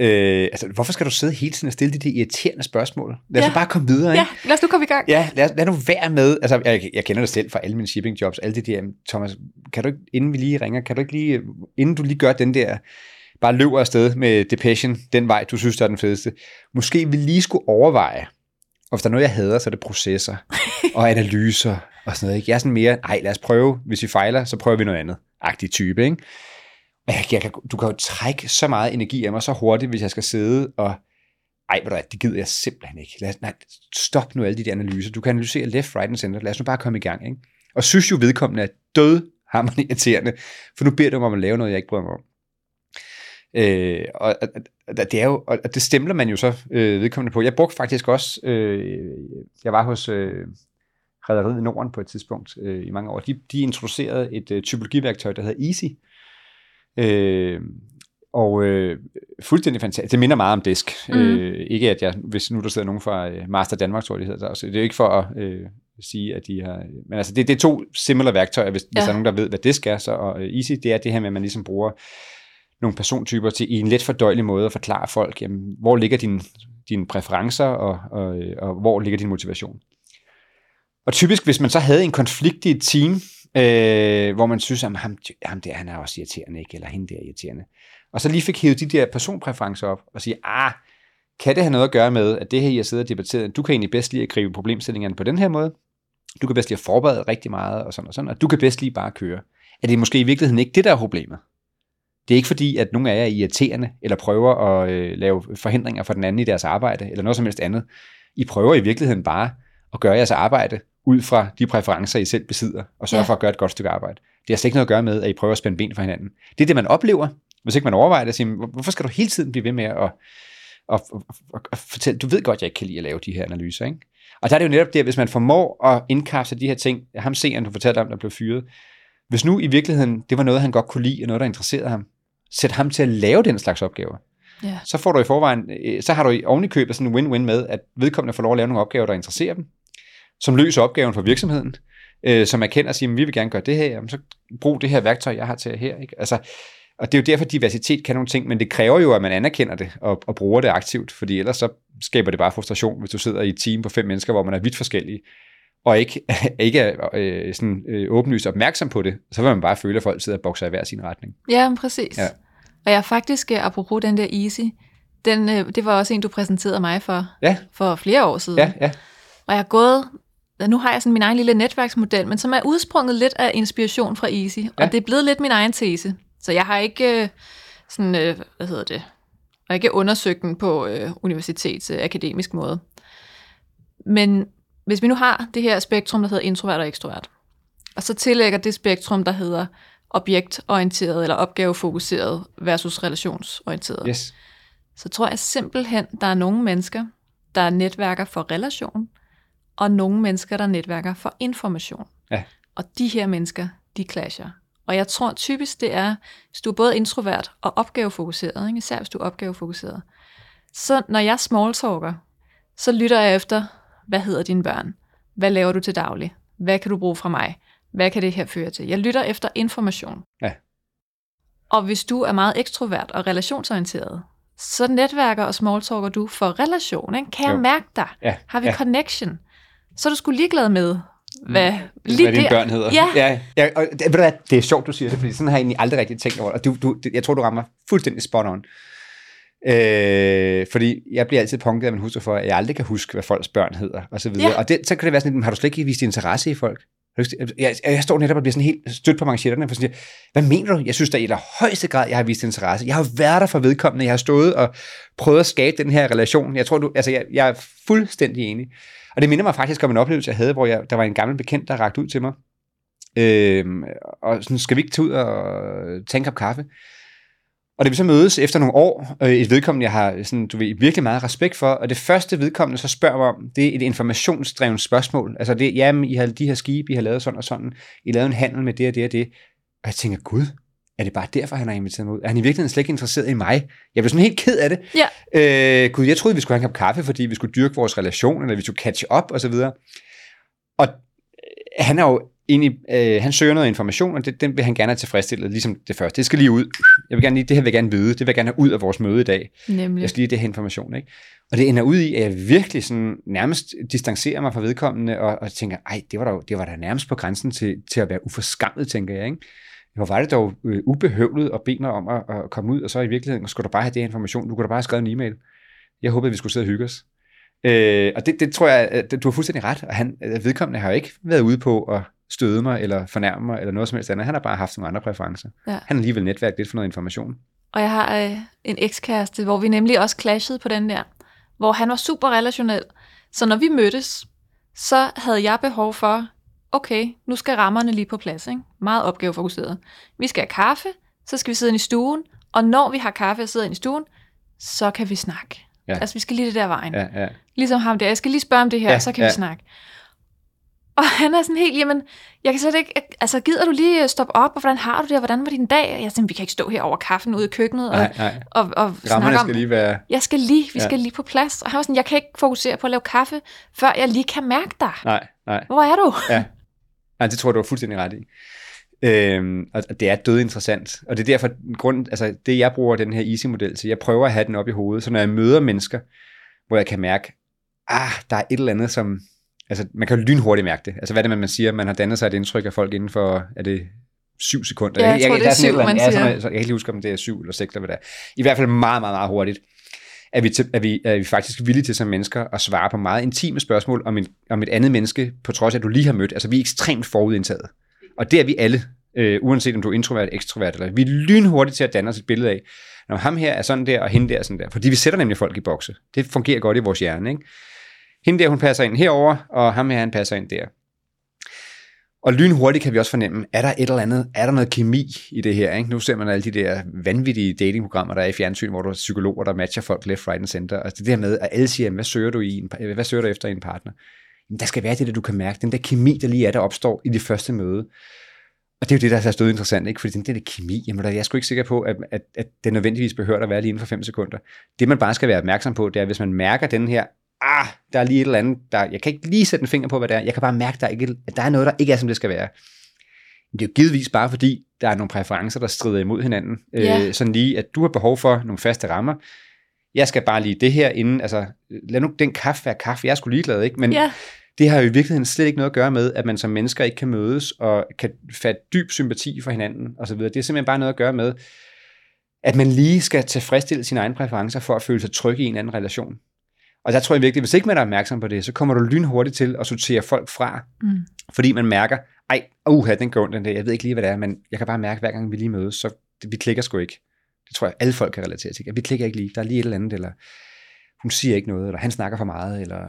Øh, altså, hvorfor skal du sidde hele tiden og stille de der irriterende spørgsmål? Lad os Ja. bare komme videre, ikke? Ja, lad os nu komme i gang. Ja, lad, lad nu være med. Altså, jeg, jeg kender det selv fra alle mine shipping jobs, alle det der, Thomas, kan du ikke, inden vi lige ringer, kan du ikke lige, inden du lige gør den der, bare løber afsted med depression, den vej, du synes, der er den fedeste, måske vi lige skulle overveje, og hvis der er noget, jeg hader, så er det processer og analyser og sådan noget. Ikke? Jeg er sådan mere, nej, lad os prøve, hvis vi fejler, så prøver vi noget andet. Agtig type, ikke? Og jeg, jeg, kan- du kan jo trække så meget energi af mig så hurtigt, hvis jeg skal sidde og ej, ved du hvad, det gider jeg simpelthen ikke. Lad, nej, stop nu alle de der analyser. Du kan analysere left, right and center. Lad os nu bare komme i gang. Ikke? Og synes jo vedkommende er død hammerende irriterende, for nu beder du mig om at lave noget, jeg ikke bryder mig om. Øh, og, og, og, det er jo, og det stemler man jo så øh, vedkommende på. Jeg brugte faktisk også, øh, jeg var hos øh, Rederiet Norden på et tidspunkt øh, i mange år. De, de introducerede et øh, typologiværktøj, der hedder Easy. Øh, og øh, fuldstændig fantastisk. Det minder meget om disk. Mm. Øh, ikke at jeg, hvis nu der sidder nogen fra øh, Master Danmark, tror jeg, det hedder der også. Det er jo ikke for at øh, sige, at de har... Men altså, det, det er to similar værktøjer, hvis, ja. hvis der er nogen, der ved, hvad disk er. Så, og øh, Easy, det er det her med, at man ligesom bruger nogle persontyper til i en let fordøjelig måde at forklare folk, jamen, hvor ligger dine, dine præferencer, og, og, øh, og hvor ligger din motivation. Og typisk, hvis man så havde en konflikt i et team, øh, hvor man synes, at ham, ham der, han er også irriterende, ikke? eller hende der er irriterende, og så lige fik hævet de der personpræferencer op, og sige, ah, kan det have noget at gøre med, at det her, I har siddet og debatteret, du kan egentlig bedst lide at gribe problemstillingerne på den her måde, du kan bedst lide at forberede rigtig meget, og sådan og sådan, og du kan bedst lige bare køre. Er det måske i virkeligheden ikke det, der er problemet? Det er ikke fordi, at nogen af jer er irriterende, eller prøver at øh, lave forhindringer for den anden i deres arbejde, eller noget som helst andet. I prøver i virkeligheden bare at gøre jeres arbejde ud fra de præferencer, I selv besidder, og sørge Ja. for at gøre et godt stykke arbejde. Det har slet ikke noget at gøre med, at I prøver at spænde ben for hinanden. Det er det, man oplever, hvis ikke man overvejer det. at sige, "Hvor- Hvorfor skal du hele tiden blive ved med at, at, at, at, at fortælle, du ved godt, jeg ikke kan lide at lave de her analyser, ikke? Og der er det jo netop det, at hvis man formår at indkapsle de her ting, ham seeren, du fortalte om, der blev fyret, hvis nu i virkeligheden, det var noget, han godt kunne lide, og noget, der interesserede ham, sæt ham til at lave den slags opgaver. Ja. Så får du i forvejen, øh, så har du i ovenikøbet sådan en win-win med, at vedkommende får lov at lave nogle opgaver, der interesserer dem, som løser opgaven for virksomheden, øh, som erkender og siger, at vi vil gerne gøre det her, jamen, så brug det her værktøj, jeg har til her. Ikke? Altså, Og det er jo derfor, diversitet kan nogle ting, men det kræver jo, at man anerkender det og, og bruger det aktivt, fordi ellers så skaber det bare frustration, hvis du sidder i et team på fem mennesker, hvor man er vidt forskellige, og ikke, ikke er øh, sådan, øh, åbenlyst opmærksom på det, så vil man bare føle, at folk sidder og bokser i hver sin retning. Ja, præcis. Ja. Og jeg faktisk, øh, apropos den der Easy, den, øh, det var også en, du præsenterede mig for, ja. for flere år siden. Ja, ja. Og jeg har gået, nu har jeg sådan min egen lille netværksmodel, men som er udsprunget lidt af inspiration fra Easy, ja. og det er blevet lidt min egen tese. Så jeg har ikke øh, sådan, øh, hvad hedder det, og ikke undersøgt den på øh, universitets øh, akademisk måde. Men hvis vi nu har det her spektrum, der hedder introvert og ekstrovert, og så tillægger det spektrum, der hedder objektorienteret eller opgavefokuseret versus relationsorienteret, yes. så tror jeg simpelthen, der er nogle mennesker, der netværker for relation, og nogle mennesker, der netværker for information. Ja. Og de her mennesker, de clasher. Og jeg tror typisk, det er, hvis du er både introvert og opgavefokuseret, ikke? især hvis du er opgavefokuseret. Så når jeg smalltalker, så lytter jeg efter, hvad hedder dine børn? Hvad laver du til daglig? Hvad kan du bruge fra mig? Hvad kan det her føre til? Jeg lytter efter information. Ja. Og hvis du er meget ekstrovert og relationsorienteret, så netværker og smalltalker du for relation. Ikke? Kan jo. jeg mærke dig? Ja. Har vi ja. connection? Så er du sgu ligeglad med, hvad, lige hvad dine der. børn hedder. Ja. ja, ja og det, ved du hvad, det er sjovt, du siger det, fordi sådan har jeg egentlig aldrig rigtig tænkt over det. Og du, du, jeg tror, du rammer fuldstændig spot on. Øh, fordi jeg bliver altid punket af min hustru for, at jeg aldrig kan huske, hvad folks børn hedder, og så videre. Ja. Og det, så kan det være sådan, har du slet ikke vist interesse i folk? Jeg, jeg står netop og bliver sådan helt stødt på manchetterne, for sådan, hvad mener du? Jeg synes da i der højeste grad, jeg har vist interesse. Jeg har været der for vedkommende, jeg har stået og prøvet at skabe den her relation. Jeg tror, du, altså jeg, jeg er fuldstændig enig. Og det minder mig faktisk om en oplevelse, jeg havde, hvor jeg, der var en gammel bekendt, der rakte ud til mig. Øh, og sådan, skal vi ikke tage ud og tage en kop kaffe? Og det vi så mødes efter nogle år, øh, et vedkommende, jeg har sådan, du ved, virkelig meget respekt for, og det første vedkommende så spørger mig om, det er et informationsdrevet spørgsmål. Altså det, jamen, I har de her skibe, I har lavet sådan og sådan, I har lavet en handel med det og det og det. Og jeg tænker, gud, er det bare derfor, han har inviteret mig ud? Er han i virkeligheden slet ikke interesseret i mig? Jeg blev sådan helt ked af det. Ja. Øh, gud, jeg troede, vi skulle have en kop kaffe, fordi vi skulle dyrke vores relation, eller vi skulle catch up, og så videre. Og han er jo egentlig, øh, han søger noget information, og det, den vil han gerne have tilfredsstillet, ligesom det første. Det skal lige ud. Jeg vil gerne lige, det her vil jeg gerne vide. Det vil jeg gerne have ud af vores møde i dag. Nemlig. Jeg skal lige det her information, ikke? Og det ender ud i, at jeg virkelig sådan nærmest distancerer mig fra vedkommende, og, og tænker, ej, det var, da, det var da nærmest på grænsen til, til at være uforskammet, tænker jeg, ikke? Hvor var det dog øh, ubehøvlet at bede mig om at, at komme ud, og så i virkeligheden skulle du bare have det her information. Du kunne da bare have skrevet en e-mail. Jeg håbede, vi skulle sidde og hygge os. Øh, og det, det tror jeg, at du har fuldstændig ret. Og han, vedkommende har jo ikke været ude på at støde mig, eller fornærme mig, eller noget som helst andet. Han har bare haft nogle andre præferencer. Ja. Han har alligevel netværket lidt for noget information. Og jeg har øh, en ekskæreste, hvor vi nemlig også clashede på den der, hvor han var super relationel. Så når vi mødtes, så havde jeg behov for, okay, nu skal rammerne lige på plads. Ikke? Meget opgavefokuseret. Vi skal have kaffe, så skal vi sidde inde i stuen, og når vi har kaffe og sidder inde i stuen, så kan vi snakke. Ja. Altså, vi skal lige det der vejen. Ja, ja. Ligesom ham der. Jeg skal lige spørge om det her, Ja, så kan ja. vi snakke. Og han er sådan helt, jamen, jeg kan slet ikke, altså gider du lige stoppe op, og hvordan har du det, og hvordan var din dag? Og jeg tænkte, vi kan ikke stå her over kaffen ude i køkkenet og, Nej, nej. og, og snakke Rammerne om, skal lige være... jeg skal lige, vi Ja. skal lige på plads. Og han var sådan, jeg kan ikke fokusere på at lave kaffe, før jeg lige kan mærke dig. Nej, nej. Hvor er du? Ja. Nej, det tror jeg, du har fuldstændig ret i. Øhm, og det er død interessant. Og det er derfor, grund, altså det jeg bruger den her easy-model til, jeg prøver at have den op i hovedet, så når jeg møder mennesker, hvor jeg kan mærke, ah, der er et eller andet, som, altså man kan jo lynhurtigt mærke det. Altså hvad er det, man siger, man har dannet sig et indtryk af folk inden for, er det syv sekunder? Ja, jeg tror, det er sådan syv, man ja, sådan siger. så jeg kan ikke lige huske, om det er syv eller seks, eller hvad det er. I hvert fald meget, meget, meget hurtigt er vi, til, er, vi, er vi faktisk villige til som mennesker at svare på meget intime spørgsmål om, en, om et andet menneske, på trods af, at du lige har mødt. Altså, vi er ekstremt forudindtaget. Og det er vi alle, øh, uanset om du er introvert, ekstrovert, eller vi er lynhurtigt til at danne os et billede af, når ham her er sådan der, og hende der er sådan der. Fordi vi sætter nemlig folk i bokse. Det fungerer godt i vores hjerne, ikke? Hende der, hun passer ind herover, og ham her, han passer ind der. Og lynhurtigt kan vi også fornemme, er der et eller andet, er der noget kemi i det her? Ikke? Nu ser man alle de der vanvittige datingprogrammer, der er i fjernsyn, hvor der er psykologer, der matcher folk left, right and center. Altså det der med, at alle siger, hvad søger du, i en, øh, hvad søger du efter i en partner? Jamen, der skal være det, der du kan mærke, den der kemi, der lige er, der opstår i det første møde. Og det er jo det, der er så interessant, ikke? fordi den der kemi, jamen, der- jeg er sgu ikke sikker på, at, at, at det nødvendigvis behøver at være lige inden for 5 sekunder. Det, man bare skal være opmærksom på, det er, hvis man mærker den her, ah, der er lige et eller andet, der, jeg kan ikke lige sætte en finger på, hvad det er, jeg kan bare mærke, der er ikke, at der er noget, der ikke er, som det skal være. Det er jo givetvis bare fordi, der er nogle præferencer, der strider imod hinanden. Ja. Øh, sådan lige, at du har behov for nogle faste rammer. Jeg skal bare lige det her inden, altså lad nu den kaffe være kaffe, jeg er sgu ligeglad, ikke? Men Ja, det har jo i virkeligheden slet ikke noget at gøre med, at man som mennesker ikke kan mødes og kan fatte dyb sympati for hinanden osv. Det er simpelthen bare noget at gøre med, at man lige skal tilfredsstille sine egne præferencer for at føle sig tryg i en anden relation. Og der tror jeg virkelig, hvis ikke man er opmærksom på det, så kommer du lynhurtigt til at sortere folk fra, Mm. fordi man mærker, ej, uha, den går ondt, den der, jeg ved ikke lige, hvad det er, men jeg kan bare mærke, hver gang vi lige mødes, så vi klikker sgu ikke. Det tror jeg, alle folk kan relatere til. Vi klikker ikke lige, der er lige et eller andet, eller hun siger ikke noget, eller han snakker for meget, eller...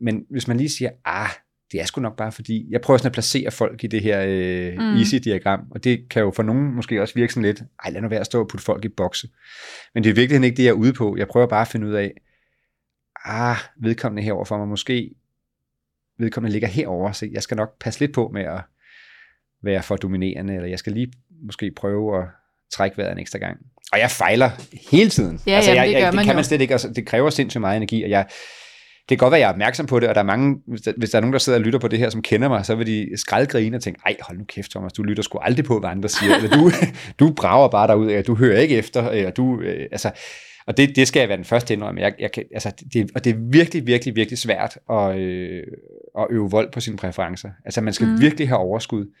Men hvis man lige siger, ah, det er sgu nok bare fordi, jeg prøver sådan at placere folk i det her øh, Mm. mm. easy-diagram, og det kan jo for nogen måske også virke sådan lidt, ej, lad nu være at stå og putte folk i bokse. Men det er virkelig ikke det, jeg er ude på. Jeg prøver bare at finde ud af, ah, vedkommende herover for mig, måske vedkommende ligger herover, så jeg skal nok passe lidt på med at være for dominerende, eller jeg skal lige måske prøve at trække vejret en ekstra gang. Og jeg fejler hele tiden. Ja, jamen, jeg, det gør jeg, det man kan jo. man slet ikke, altså, det kræver sindssygt meget energi, og jeg, det kan godt være, at jeg er opmærksom på det, og der er mange, hvis der, hvis der er nogen, der sidder og lytter på det her, som kender mig, så vil de skraldgrine og tænke, ej, hold nu kæft, Thomas, du lytter sgu aldrig på, hvad andre siger, eller du, du brager bare derud, eller du hører ikke efter, eller du, øh, altså, og det, det skal jeg være den første indrømme. Jeg, jeg kan, altså, det, og det er virkelig, virkelig, virkelig svært at, øh, at øve vold på sine præferencer. Altså, man skal mm. virkelig have overskud,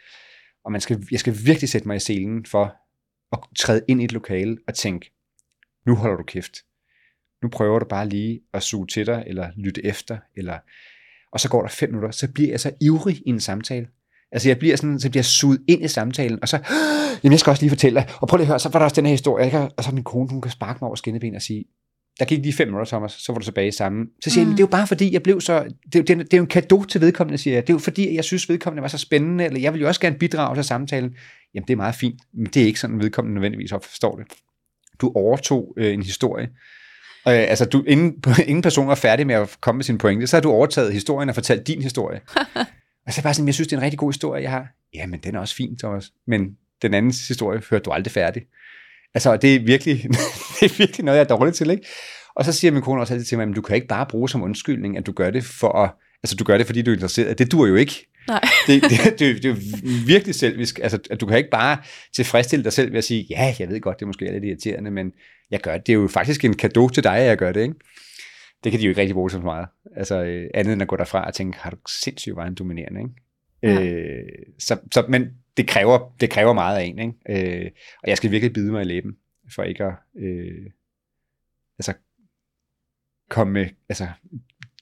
og man skal, jeg skal virkelig sætte mig i selen for at træde ind i et lokale og tænke, nu holder du kæft. Nu prøver du bare lige at suge til dig, eller lytte efter, eller... og så går der fem minutter, så bliver jeg så ivrig i en samtale. Altså jeg bliver sådan, så bliver jeg suget ind i samtalen, og så, jamen jeg skal også lige fortælle dig, og prøv lige at høre, så var der også den her historie, jeg og så min kone, hun kan sparke mig over skinneben og sige, der gik lige fem minutter, Thomas, så var du tilbage i samme. Så siger jeg, Mm. jeg, det er jo bare fordi, jeg blev så, det det, er, det er jo en gave til vedkommende, siger jeg. Det er jo fordi, jeg synes, vedkommende var så spændende, eller jeg vil jo også gerne bidrage til samtalen. Jamen det er meget fint, men det er ikke sådan, vedkommende nødvendigvis forstår det. Du overtog øh, en historie, Øh, altså, du, inden, ingen person var færdig med at komme med sin pointe, så har du overtaget historien og fortalt din historie. og så bare sådan, jeg synes, det er en rigtig god historie, jeg har. Ja, men den er også fin, Thomas. Men den anden historie hørte du aldrig færdig. Altså, det er virkelig, det er virkelig noget, jeg er dårlig til, ikke? Og så siger min kone også altid til mig, men du kan ikke bare bruge som undskyldning, at du gør det for at, altså du gør det, fordi du er interesseret. Det dur jo ikke. Nej. Det, det, det, det er virkelig selvisk. Altså, at du kan ikke bare tilfredsstille dig selv ved at sige, ja, jeg ved godt, det er måske lidt irriterende, men jeg gør det. Det er jo faktisk en gave til dig, at jeg gør det, ikke? Det kan de jo ikke rigtig bruge så meget. Altså, øh, andet end at gå derfra og tænke, har du sindssygt meget en dominerende, ikke? Ja. Øh, så, så, men det kræver, det kræver meget af en, ikke? Øh, og jeg skal virkelig bide mig i læben, for ikke at øh, altså, komme med, altså,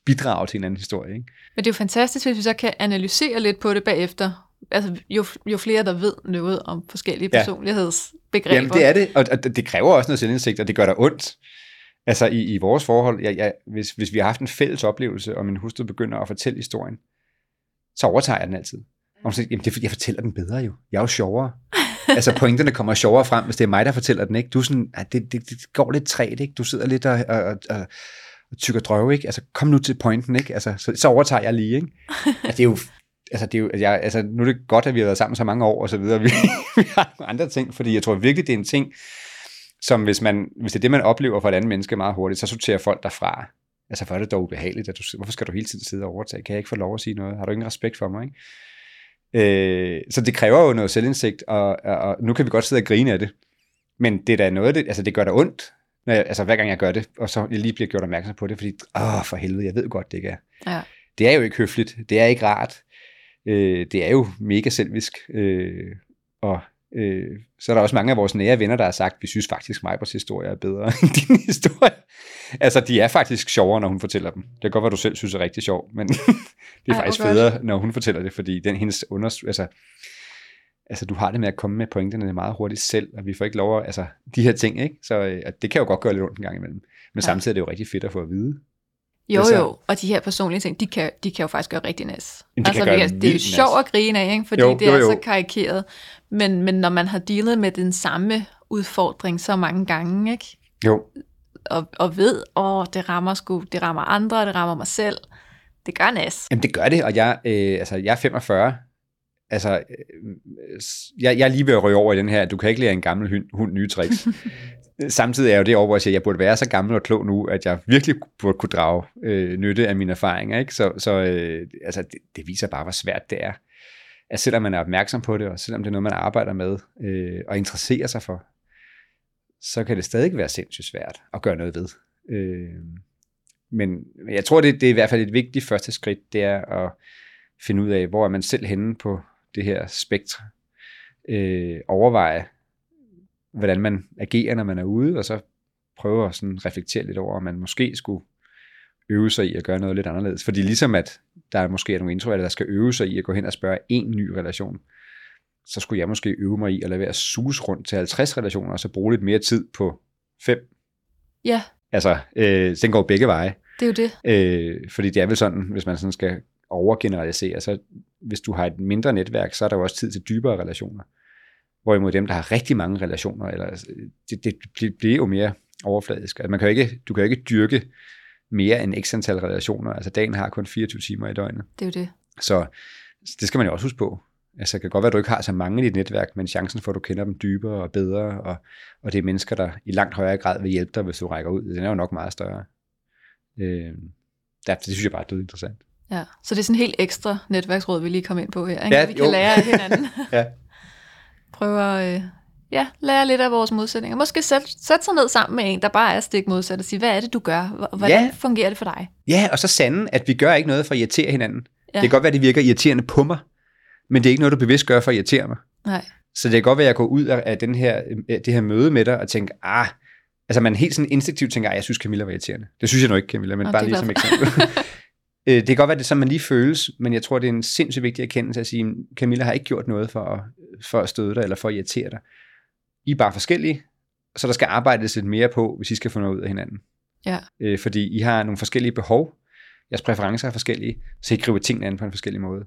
bidrage til en anden historie, ikke? Men det er jo fantastisk, hvis vi så kan analysere lidt på det bagefter. Altså, jo, jo flere, der ved noget om forskellige Ja. personlighedsbegreber. Jamen det er det, og, og det kræver også noget selvindsigt, og det gør der ondt. Altså i, i vores forhold, jeg, jeg, hvis, hvis vi har haft en fælles oplevelse, og min hustru begynder at fortælle historien, så overtager jeg den altid. Og hun siger, jamen det er fordi, jeg fortæller den bedre jo. Jeg er jo sjovere. altså pointerne kommer sjovere frem, hvis det er mig, der fortæller den, ikke? Du er sådan, at det, det, det går lidt træt, ikke? Du sidder lidt og, og, og, og, tykker drøve, ikke? Altså kom nu til pointen, ikke? Altså, så, så overtager jeg lige, ikke? Altså, det er jo altså, det er jo, jeg, altså, nu er det godt, at vi har været sammen så mange år, og så videre. Vi, vi har andre ting, fordi jeg tror virkelig, det er en ting, som hvis, man, hvis det er det, man oplever for et andet menneske meget hurtigt, så sorterer folk derfra. Altså, for er det dog ubehageligt, at du, hvorfor skal du hele tiden sidde og overtage? Kan jeg ikke få lov at sige noget? Har du ingen respekt for mig? Ikke? Øh, så det kræver jo noget selvindsigt, og, og, og nu kan vi godt sidde og grine af det, men det er da noget det, altså det gør da ondt, når jeg, altså hver gang jeg gør det, og så jeg lige bliver gjort opmærksom på det, fordi, åh, for helvede, jeg ved godt, det ikke er. Ja. Det er jo ikke høfligt, det er ikke rart, øh, det er jo mega selvisk, øh, og øh, så er der også mange af vores nære venner, der har sagt, vi synes faktisk, Majbers historie er bedre end din historie. Altså, de er faktisk sjovere, når hun fortæller dem. Det kan godt være, du selv synes er rigtig sjov, men det er Ej, faktisk godt. federe, når hun fortæller det, fordi den hendes under... Altså, altså, du har det med at komme med pointerne meget hurtigt selv, og vi får ikke lov at... Altså, de her ting, ikke? Så øh, det kan jo godt gøre lidt ondt en gang imellem. Men Ja. samtidig er det jo rigtig fedt at få at vide. Jo, Altså- jo, og de her personlige ting, de kan, de kan jo faktisk gøre rigtig nas. Jamen, de kan gøre det er jo sjovt at grine af, ikke? fordi Jo, det er jo, jo. så karikeret. Men, men når man har dealet med den samme udfordring så mange gange, ikke? Jo, Og, og ved, åh, det rammer sgu, det rammer andre, det rammer mig selv, det gør nas. Jamen det gør det, og jeg, øh, altså, jeg er 45. Altså, øh, jeg, jeg er lige ved at røge over i den her, du kan ikke lære en gammel hund, hund nye tricks. Samtidig er jo det over, hvor jeg siger, at jeg burde være så gammel og klog nu, at jeg virkelig burde kunne drage øh, nytte af mine erfaringer. Ikke? Så, så øh, altså, det, det viser bare, hvor svært det er. at selvom man er opmærksom på det, og selvom det er noget, man arbejder med øh, og interesserer sig for, så kan det stadig være sindssygt svært at gøre noget ved. Øh, men jeg tror, det, det er i hvert fald et vigtigt første skridt, det er at finde ud af, hvor er man selv henne på det her spektre. Øh, overveje, hvordan man agerer, når man er ude, og så prøve at sådan reflektere lidt over, om man måske skulle øve sig i at gøre noget lidt anderledes. Fordi ligesom at der er måske er nogle introverter, der skal øve sig i at gå hen og spørge en ny relation, så skulle jeg måske øve mig i at lade være at sus rundt til 50 relationer, og så bruge lidt mere tid på fem. Ja. Altså, øh, den går begge veje. Det er jo det. Øh, fordi det er vel sådan, hvis man sådan skal overgeneralisere, så hvis du har et mindre netværk, så er der jo også tid til dybere relationer. Hvorimod dem, der har rigtig mange relationer, eller, det, det bliver jo mere overfladisk. Altså, man kan jo ikke, du kan jo ikke dyrke mere end x antal relationer. Altså dagen har kun 24 timer i døgnet. Det er jo det. Så det skal man jo også huske på. Altså det kan godt være, at du ikke har så mange i dit netværk, men chancen for, at du kender dem dybere og bedre, og, og det er mennesker, der i langt højere grad vil hjælpe dig, hvis du rækker ud, den er jo nok meget større. Øh, det, det synes jeg bare er interessant. Ja, så det er sådan en helt ekstra netværksråd, vi lige kom ind på her, ikke? Ja, vi kan jo. lære af hinanden. ja. Prøve at øh, ja, lære lidt af vores modsætninger. Måske sætte, sætte sig ned sammen med en, der bare er stik modsat, og sige, hvad er det, du gør? Hvordan Ja. fungerer det for dig? ja, og så sande, at vi gør ikke noget for at irritere hinanden. Ja. Det kan godt være, at det virker irriterende på mig, men det er ikke noget, du bevidst gør for at irritere mig. Nej. Så det kan godt være, at jeg går ud af den her, af det her møde med dig og tænker, ah, altså man helt sådan instinktivt tænker, ah, jeg synes Camilla var irriterende. Det synes jeg nu ikke, Camilla, men Nå, bare lige som eksempel. Øh, det kan godt være, det er sådan, man lige føles, men jeg tror, det er en sindssygt vigtig erkendelse at sige, Camilla har ikke gjort noget for at, for at støde dig eller for at irritere dig. I er bare forskellige, så der skal arbejdes lidt mere på, hvis I skal få noget ud af hinanden. Ja. Øh, fordi I har nogle forskellige behov, jeres præferencer er forskellige, så I griber tingene an på en forskellig måde.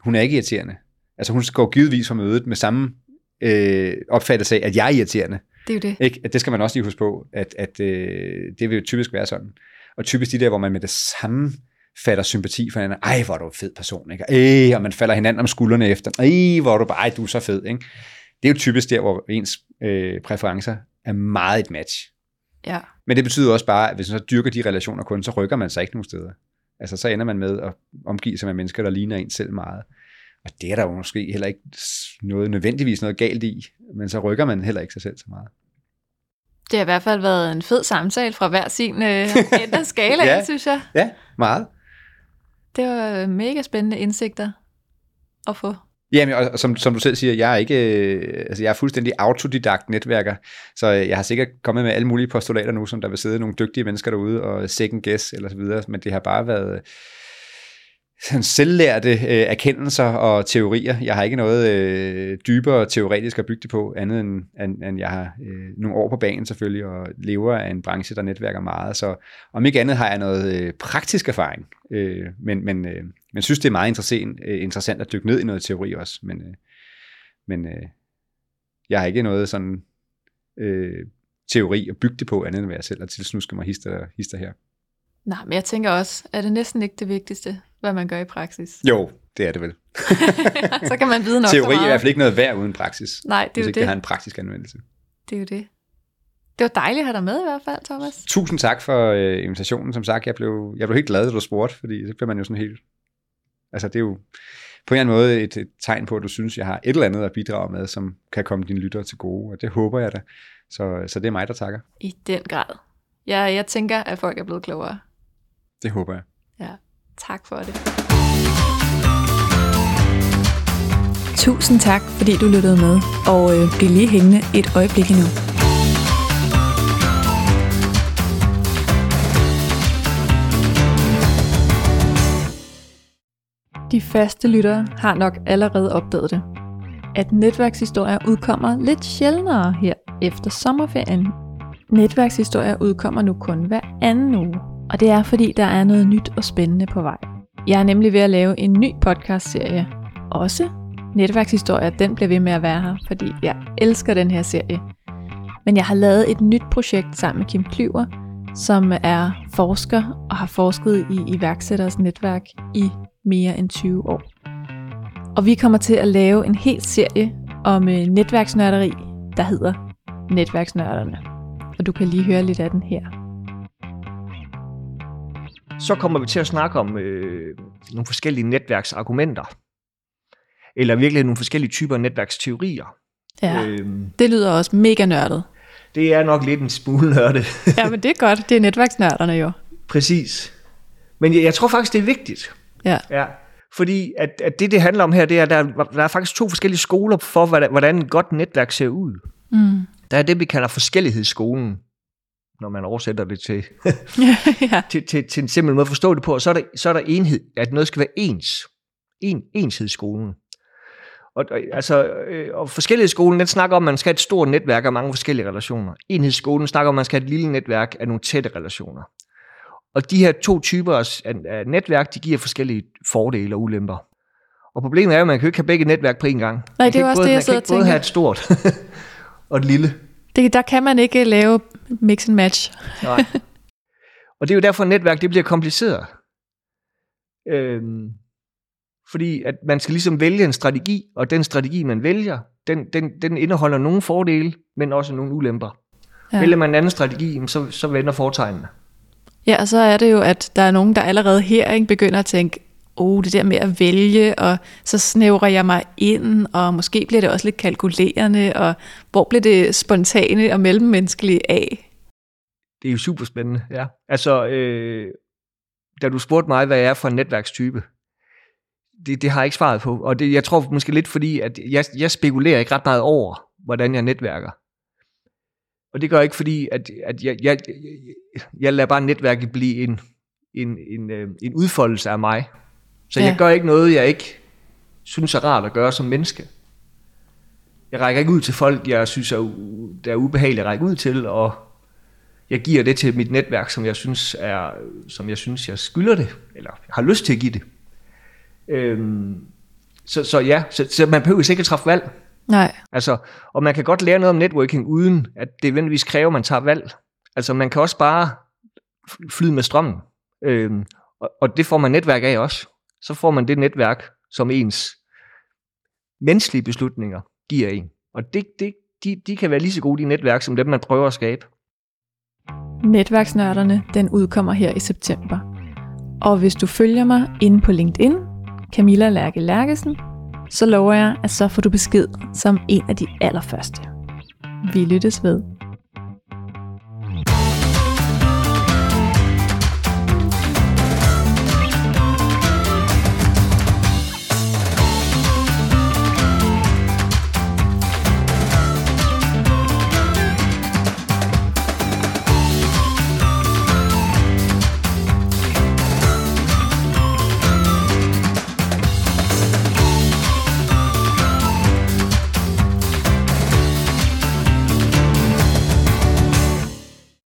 Hun er ikke irriterende. Altså hun går givetvis fra mødet med samme øh, opfattelse af, at jeg er irriterende. Det er jo det. Ikke? At det skal man også lige huske på, at, at øh, det vil jo typisk være sådan. Og typisk de der, hvor man med det samme fatter sympati for hinanden. Ej, hvor er du en fed person. Ikke? Ej, og man falder hinanden om skuldrene efter. Ej, hvor er du bare, ej, du er så fed. Ikke? Det er jo typisk der, hvor ens øh, præferencer er meget et match. Ja. Men det betyder også bare, at hvis man så dyrker de relationer kun, så rykker man sig ikke nogen steder. Altså så ender man med at omgive sig med mennesker, der ligner en selv meget. Og det er der jo måske heller ikke noget nødvendigvis noget galt i, men så rykker man heller ikke sig selv så meget. Det har i hvert fald været en fed samtale fra hver sin øh, ende af skalaen, Ja. ja. synes jeg. Ja, meget. Det var øh, mega spændende indsigter at få. Jamen, og som, som du selv siger, jeg er ikke, øh, altså jeg er fuldstændig autodidakt netværker, så øh, jeg har sikkert kommet med alle mulige postulater nu, som der vil sidde nogle dygtige mennesker derude og second guess eller så videre, men det har bare været selvlærte øh, erkendelser og teorier. Jeg har ikke noget øh, dybere teoretisk at bygge det på, andet end, end, end jeg har øh, nogle år på banen selvfølgelig, og lever af en branche, der netværker meget. Så om ikke andet har jeg noget øh, praktisk erfaring, øh, men, men, øh, men synes, det er meget interessant, øh, interessant at dykke ned i noget teori også. Men, øh, men øh, jeg har ikke noget sådan øh, teori at bygge det på, andet end hvad jeg selv har tilsnusket mig hister, hister her. Nej, men jeg tænker også, er det næsten ikke det vigtigste, hvad man gør i praksis? Jo, det er det vel. så kan man vide nok Teori er i hvert fald ikke noget værd uden praksis. Nej, det er hvis jo ikke det har det. en praktisk anvendelse. Det er jo det. Det var dejligt at have dig med i hvert fald, Thomas. Tusind tak for øh, invitationen. Som sagt, jeg blev, jeg blev helt glad, da du spurgte, fordi så bliver man jo sådan helt... Altså, det er jo på en eller anden måde et, et tegn på, at du synes, jeg har et eller andet at bidrage med, som kan komme dine lyttere til gode, og det håber jeg da. Så, så det er mig, der takker. I den grad. Jeg, jeg tænker, at folk er blevet klogere. Det håber jeg. Tak for det. Tusind tak, fordi du lyttede med, og øh, bliv lige hængende et øjeblik endnu. De faste lyttere har nok allerede opdaget det, at netværkshistorier udkommer lidt sjældnere her efter sommerferien. Netværkshistorier udkommer nu kun hver anden uge, og det er fordi, der er noget nyt og spændende på vej. Jeg er nemlig ved at lave en ny podcastserie. Også netværkshistorier, den bliver ved med at være her, fordi jeg elsker den her serie. Men jeg har lavet et nyt projekt sammen med Kim Klyver, som er forsker og har forsket i iværksætteres netværk i mere end 20 år. Og vi kommer til at lave en hel serie om øh, netværksnørderi, der hedder Netværksnørderne. Og du kan lige høre lidt af den her. Så kommer vi til at snakke om øh, nogle forskellige netværksargumenter. eller virkelig nogle forskellige typer netværksteorier. Ja, øhm, det lyder også mega nørdet. Det er nok lidt en smule nørdet. ja, men det er godt. Det er netværksnørderne jo. Præcis. Men jeg, jeg tror faktisk, det er vigtigt. Ja. ja. Fordi at, at det, det handler om her, det er, at der, der er faktisk to forskellige skoler for, hvordan et godt netværk ser ud. Mm. Der er det, vi kalder forskellighedsskolen, når man oversætter det til, ja. til, til, til en simpel måde at forstå det på. Og så er der, så er der enhed, at noget skal være ens. En, enshedsskolen. Og, altså, øh, og forskellighedsskolen, den snakker om, at man skal have et stort netværk af mange forskellige relationer. Enhedsskolen snakker om, at man skal have et lille netværk af nogle tætte relationer. Og de her to typer af netværk, de giver forskellige fordele og ulemper. Og problemet er jo, at man kan jo ikke have begge netværk på én gang. Nej, det er også både, det, jeg sidder og tænker. Man kan ikke både have et stort og et lille. Det, der kan man ikke lave mix and match. Nej. Og det er jo derfor, at netværk det bliver kompliceret. Øhm, fordi at man skal ligesom vælge en strategi, og den strategi, man vælger, den, den, den indeholder nogle fordele, men også nogle ulemper. Ja. Vælger man en anden strategi, så, så vender fortegnene. Ja, og så er det jo, at der er nogen, der allerede her ikke, begynder at tænke, oh, det der med at vælge, og så snævrer jeg mig ind, og måske bliver det også lidt kalkulerende, og hvor bliver det spontane og mellemmenneskelige af? Det er jo super spændende, ja. Altså, øh, da du spurgte mig, hvad jeg er for en netværkstype, det, det har jeg ikke svaret på. Og det, jeg tror måske lidt fordi, at jeg, jeg spekulerer ikke ret meget over, hvordan jeg netværker. Og det gør jeg ikke fordi, at, at jeg, jeg, jeg, jeg lader bare netværket blive en, en, en, øh, en udfoldelse af mig. Så ja. jeg gør ikke noget, jeg ikke synes er rart at gøre som menneske. Jeg rækker ikke ud til folk, jeg synes er, der er ubehageligt at række ud til, og jeg giver det til mit netværk, som jeg synes, er, som jeg, synes jeg skylder det, eller har lyst til at give det. Øhm, så, så ja, så, så man behøver ikke at træffe valg. Nej. Altså, og man kan godt lære noget om networking, uden at det nødvendigvis kræver, at man tager valg. Altså, man kan også bare flyde med strømmen. Øhm, og, og det får man netværk af også. Så får man det netværk, som ens menneskelige beslutninger giver en. Og det, det, de, de kan være lige så gode, de netværk, som dem, man prøver at skabe. Netværksnørderne, den udkommer her i september. Og hvis du følger mig inde på LinkedIn, Camilla Lærke Lærkesen, så lover jeg, at så får du besked som en af de allerførste. Vi lyttes ved.